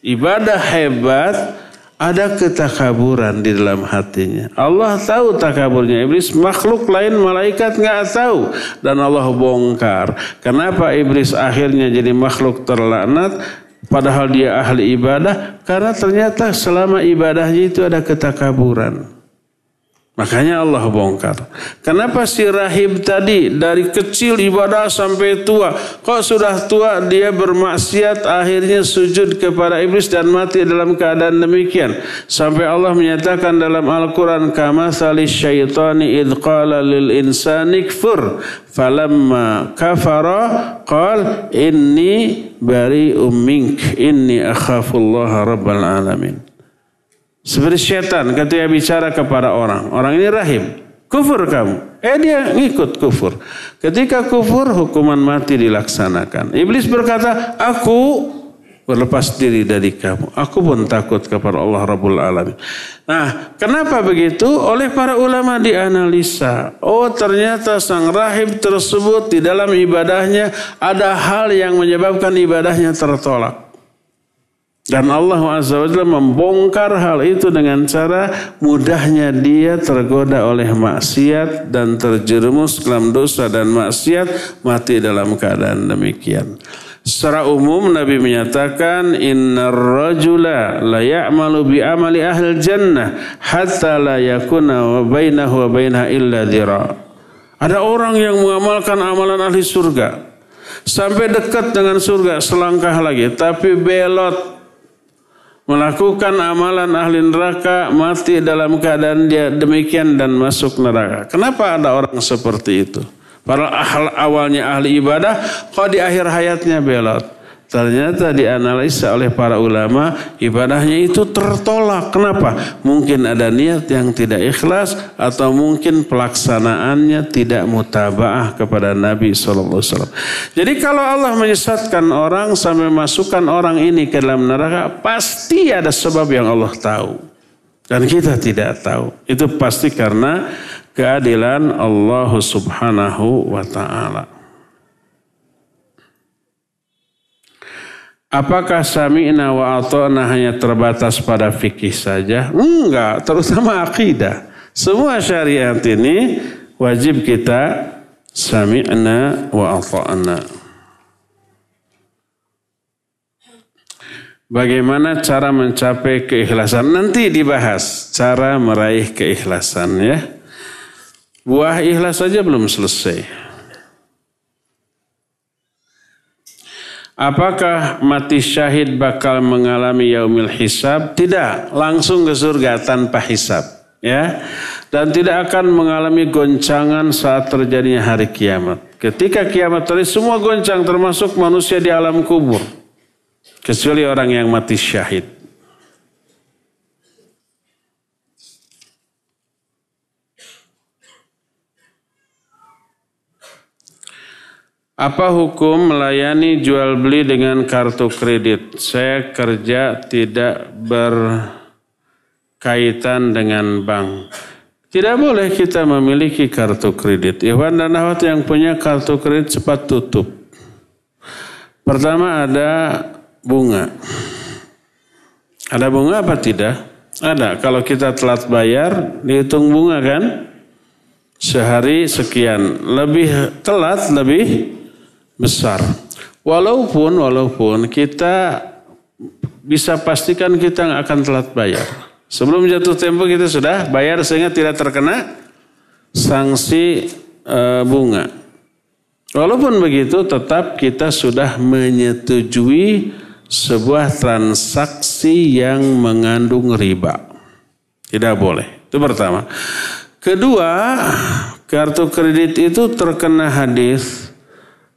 ibadah hebat ada ketakaburan di dalam hatinya. Allah tahu takaburnya iblis, makhluk lain malaikat nggak tahu dan Allah bongkar. Kenapa iblis akhirnya jadi makhluk terlaknat? Padahal dia ahli ibadah karena ternyata selama ibadahnya itu ada ketakaburan. Makanya Allah bongkar. Kenapa si rahib tadi dari kecil ibadah sampai tua. Kok sudah tua dia bermaksiat akhirnya sujud kepada iblis dan mati dalam keadaan demikian. Sampai Allah menyatakan dalam Al-Quran. Kama salis syaitani idh qala lil insani kfur. Falamma kafara qal inni bari ummink inni akhafullaha rabbal alamin. Seperti setan ketika bicara kepada orang. Orang ini rahim. Kufur kamu. Eh dia ngikut kufur. Ketika kufur hukuman mati dilaksanakan. Iblis berkata, aku berlepas diri dari kamu. Aku pun takut kepada Allah Rabbul Alamin. Nah, kenapa begitu? Oleh para ulama dianalisa. Oh, ternyata sang rahib tersebut di dalam ibadahnya ada hal yang menyebabkan ibadahnya tertolak. Dan Allah Azza wa Jalla membongkar hal itu dengan cara mudahnya dia tergoda oleh maksiat dan terjerumus dalam dosa dan maksiat mati dalam keadaan demikian. Secara umum Nabi menyatakan inna rajula la ya'malu bi amali ahli jannah hatta la yakuna wa bainahu wa illa dhira. Ada orang yang mengamalkan amalan ahli surga sampai dekat dengan surga selangkah lagi tapi belot melakukan amalan ahli neraka mati dalam keadaan dia demikian dan masuk neraka. Kenapa ada orang seperti itu? Para ahal awalnya ahli ibadah kok di akhir hayatnya belot. Ternyata dianalisa oleh para ulama ibadahnya itu tertolak. Kenapa? Mungkin ada niat yang tidak ikhlas atau mungkin pelaksanaannya tidak mutabaah kepada Nabi SAW. Jadi kalau Allah menyesatkan orang sampai masukkan orang ini ke dalam neraka pasti ada sebab yang Allah tahu. Dan kita tidak tahu. Itu pasti karena keadilan Allah Subhanahu wa taala. Apakah sami'na wa ata'na hanya terbatas pada fikih saja? Enggak, terutama akidah. Semua syariat ini wajib kita sami'na wa ata'na. Bagaimana cara mencapai keikhlasan? Nanti dibahas cara meraih keikhlasan ya. Buah ikhlas saja belum selesai. Apakah mati syahid bakal mengalami yaumil hisab? Tidak, langsung ke surga tanpa hisab. Ya, dan tidak akan mengalami goncangan saat terjadinya hari kiamat. Ketika kiamat terjadi, semua goncang termasuk manusia di alam kubur. Kecuali orang yang mati syahid. Apa hukum melayani jual beli dengan kartu kredit? Saya kerja tidak berkaitan dengan bank. Tidak boleh kita memiliki kartu kredit. Ikhwan dan akhwat yang punya kartu kredit cepat tutup. Pertama ada bunga. Ada bunga apa tidak? Ada. Kalau kita telat bayar, dihitung bunga kan? Sehari sekian. Lebih telat, lebih besar. Walaupun walaupun kita bisa pastikan kita nggak akan telat bayar. Sebelum jatuh tempo kita sudah bayar sehingga tidak terkena sanksi e, bunga. Walaupun begitu tetap kita sudah menyetujui sebuah transaksi yang mengandung riba. Tidak boleh. Itu pertama. Kedua, kartu kredit itu terkena hadis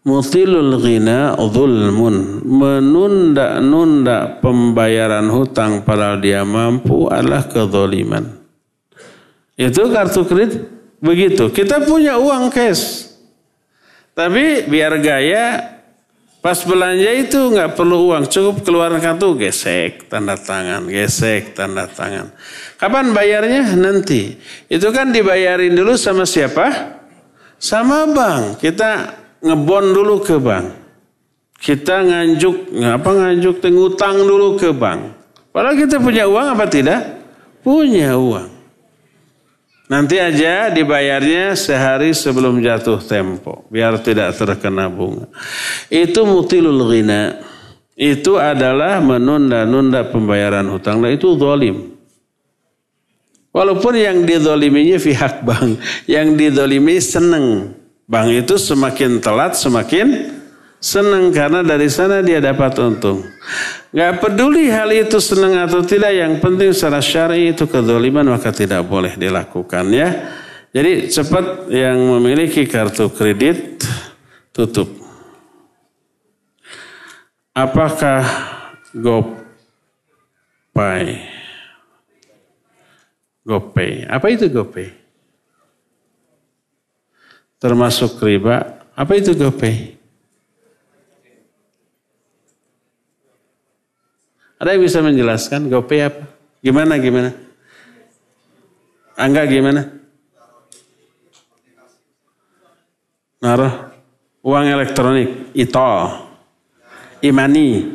Mutilul ghina zulmun. Menunda-nunda pembayaran hutang padahal dia mampu adalah kezoliman. Itu kartu kredit begitu. Kita punya uang cash. Tapi biar gaya Pas belanja itu nggak perlu uang, cukup keluar kartu gesek tanda tangan, gesek tanda tangan. Kapan bayarnya? Nanti. Itu kan dibayarin dulu sama siapa? Sama bank. Kita ngebon dulu ke bank. Kita nganjuk, apa nganjuk, ngutang dulu ke bank. Padahal kita punya uang apa tidak? Punya uang. Nanti aja dibayarnya sehari sebelum jatuh tempo. Biar tidak terkena bunga. Itu mutilul ghina. Itu adalah menunda-nunda pembayaran hutang. Nah itu zalim. Walaupun yang didoliminya pihak bank. Yang didolimi seneng. Bank itu semakin telat semakin senang karena dari sana dia dapat untung. Gak peduli hal itu senang atau tidak, yang penting secara syari itu kedoliman maka tidak boleh dilakukan ya. Jadi cepat yang memiliki kartu kredit tutup. Apakah GoPay? GoPay. Apa itu GoPay? Termasuk riba. Apa itu GoPay? Ada yang bisa menjelaskan GoPay apa? Gimana gimana? Angga gimana? Naruh uang elektronik, itu, imani,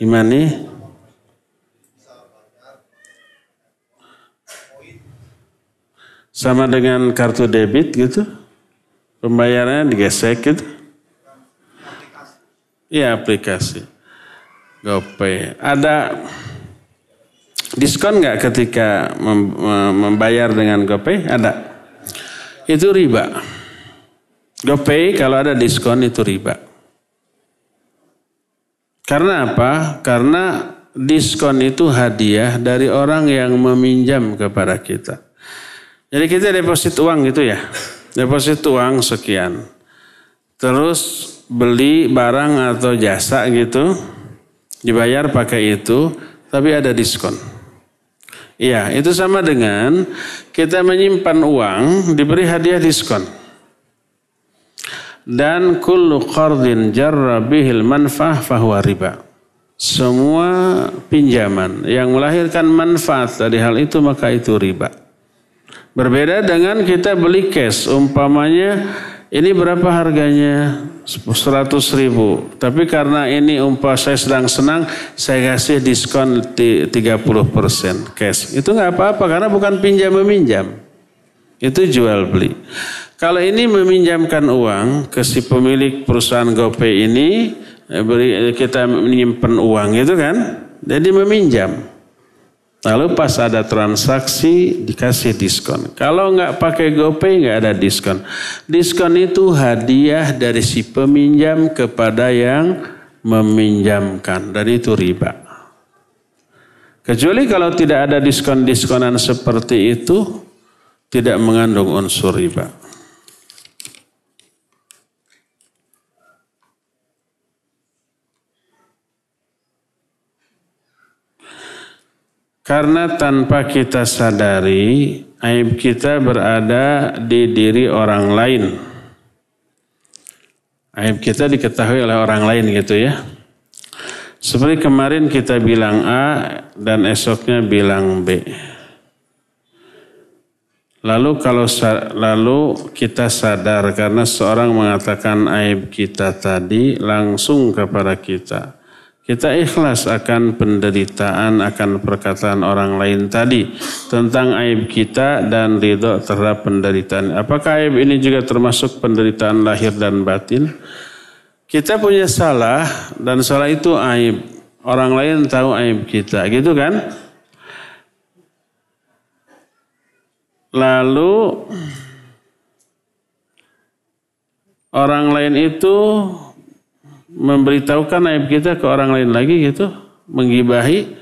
imani, sama dengan kartu debit gitu, pembayarannya digesek gitu. Iya aplikasi. GoPay. Ada diskon nggak ketika membayar dengan GoPay? Ada. Itu riba. GoPay kalau ada diskon itu riba. Karena apa? Karena diskon itu hadiah dari orang yang meminjam kepada kita. Jadi kita deposit uang gitu ya. Deposit uang sekian. Terus beli barang atau jasa gitu dibayar pakai itu, tapi ada diskon. Iya, itu sama dengan kita menyimpan uang diberi hadiah diskon. Dan kullu qardin jarra bihil manfah fahuwa riba. Semua pinjaman yang melahirkan manfaat dari hal itu maka itu riba. Berbeda dengan kita beli cash, umpamanya ini berapa harganya? 100 ribu. Tapi karena ini umpah saya sedang senang, saya kasih diskon 30 persen cash. Itu nggak apa-apa karena bukan pinjam meminjam. Itu jual beli. Kalau ini meminjamkan uang ke si pemilik perusahaan GoPay ini, eh, kita menyimpan uang itu kan, jadi meminjam. Lalu pas ada transaksi dikasih diskon. Kalau nggak pakai GoPay nggak ada diskon. Diskon itu hadiah dari si peminjam kepada yang meminjamkan dan itu riba. Kecuali kalau tidak ada diskon-diskonan seperti itu tidak mengandung unsur riba. Karena tanpa kita sadari, aib kita berada di diri orang lain. Aib kita diketahui oleh orang lain gitu ya. Seperti kemarin kita bilang A dan esoknya bilang B. Lalu kalau lalu kita sadar karena seorang mengatakan aib kita tadi langsung kepada kita. Kita ikhlas akan penderitaan, akan perkataan orang lain tadi tentang aib kita dan ridho terhadap penderitaan. Apakah aib ini juga termasuk penderitaan lahir dan batin? Kita punya salah dan salah itu aib. Orang lain tahu aib kita, gitu kan? Lalu orang lain itu memberitahukan aib kita ke orang lain lagi gitu, menggibahi,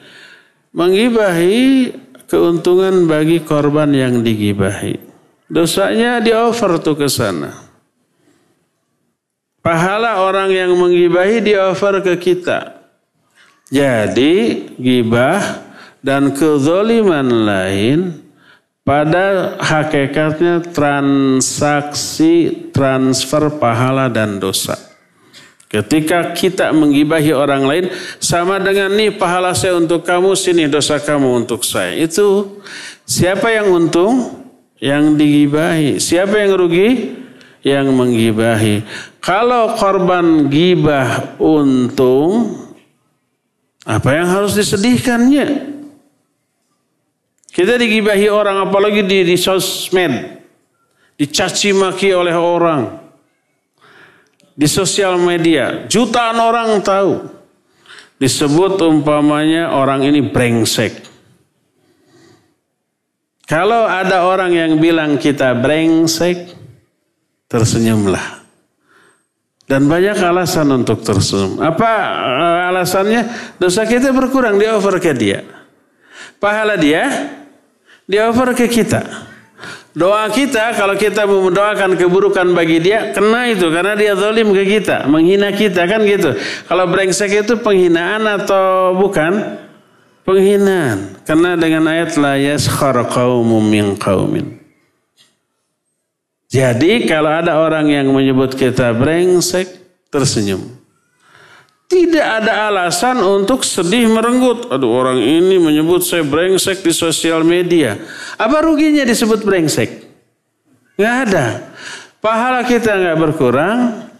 menggibahi keuntungan bagi korban yang digibahi. Dosanya di over tuh ke sana. Pahala orang yang menggibahi di over ke kita. Jadi gibah dan kezoliman lain pada hakikatnya transaksi transfer pahala dan dosa. Ketika kita menggibahi orang lain sama dengan nih pahala saya untuk kamu sini dosa kamu untuk saya. Itu siapa yang untung? Yang digibahi. Siapa yang rugi? Yang menggibahi. Kalau korban gibah untung, apa yang harus disedihkannya? Kita digibahi orang apalagi di, di sosmed. Dicaci maki oleh orang. Di sosial media. Jutaan orang tahu. Disebut umpamanya orang ini brengsek. Kalau ada orang yang bilang kita brengsek, tersenyumlah. Dan banyak alasan untuk tersenyum. Apa eh, alasannya? Dosa kita berkurang, di over ke dia. Pahala dia di over ke kita. Doa kita kalau kita mendoakan keburukan bagi dia kena itu karena dia zalim ke kita, menghina kita kan gitu. Kalau brengsek itu penghinaan atau bukan? Penghinaan. Karena dengan ayat la yaskhar qaumum min qaumin. Jadi kalau ada orang yang menyebut kita brengsek, tersenyum. Tidak ada alasan untuk sedih merenggut. Aduh orang ini menyebut saya brengsek di sosial media. Apa ruginya disebut brengsek? Gak ada. Pahala kita nggak berkurang,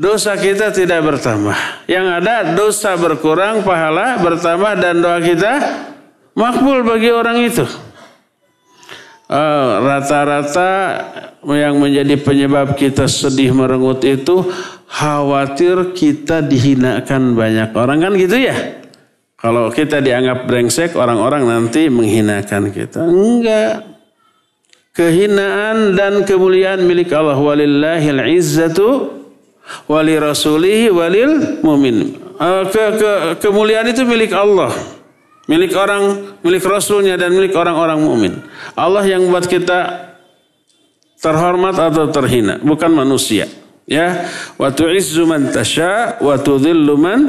dosa kita tidak bertambah. Yang ada dosa berkurang, pahala bertambah dan doa kita makbul bagi orang itu. Eh, rata-rata uh, yang menjadi penyebab kita sedih merengut itu khawatir kita dihinakan banyak orang kan gitu ya. Kalau kita dianggap brengsek orang-orang nanti menghinakan kita. Enggak. Kehinaan dan kemuliaan milik Allah walillahil izzatu wali rasulihi walil mumin. Uh, ke, ke, kemuliaan itu milik Allah milik orang, milik Rasulnya dan milik orang-orang mukmin. Allah yang buat kita terhormat atau terhina, bukan manusia. Ya, wa tu'izzu man tasya wa tudhillu man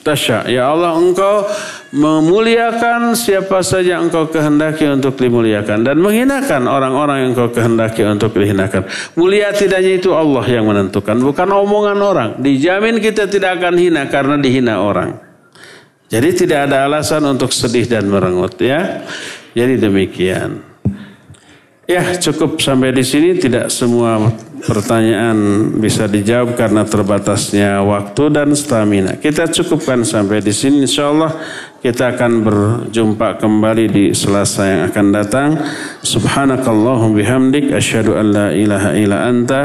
tasya. Ya Allah, Engkau memuliakan siapa saja Engkau kehendaki untuk dimuliakan dan menghinakan orang-orang yang Engkau kehendaki untuk dihinakan. Mulia tidaknya itu Allah yang menentukan, bukan omongan orang. Dijamin kita tidak akan hina karena dihina orang. Jadi tidak ada alasan untuk sedih dan merengut ya. Jadi demikian. Ya cukup sampai di sini tidak semua pertanyaan bisa dijawab karena terbatasnya waktu dan stamina. Kita cukupkan sampai di sini. Insya Allah kita akan berjumpa kembali di Selasa yang akan datang. Subhanakallahum bihamdik asyhadu an la ilaha illa anta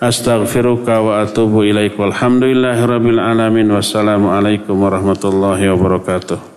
astaghfiruka wa atubu ilaik. Walhamdulillahi rabbil alamin. Wassalamu alaikum warahmatullahi wabarakatuh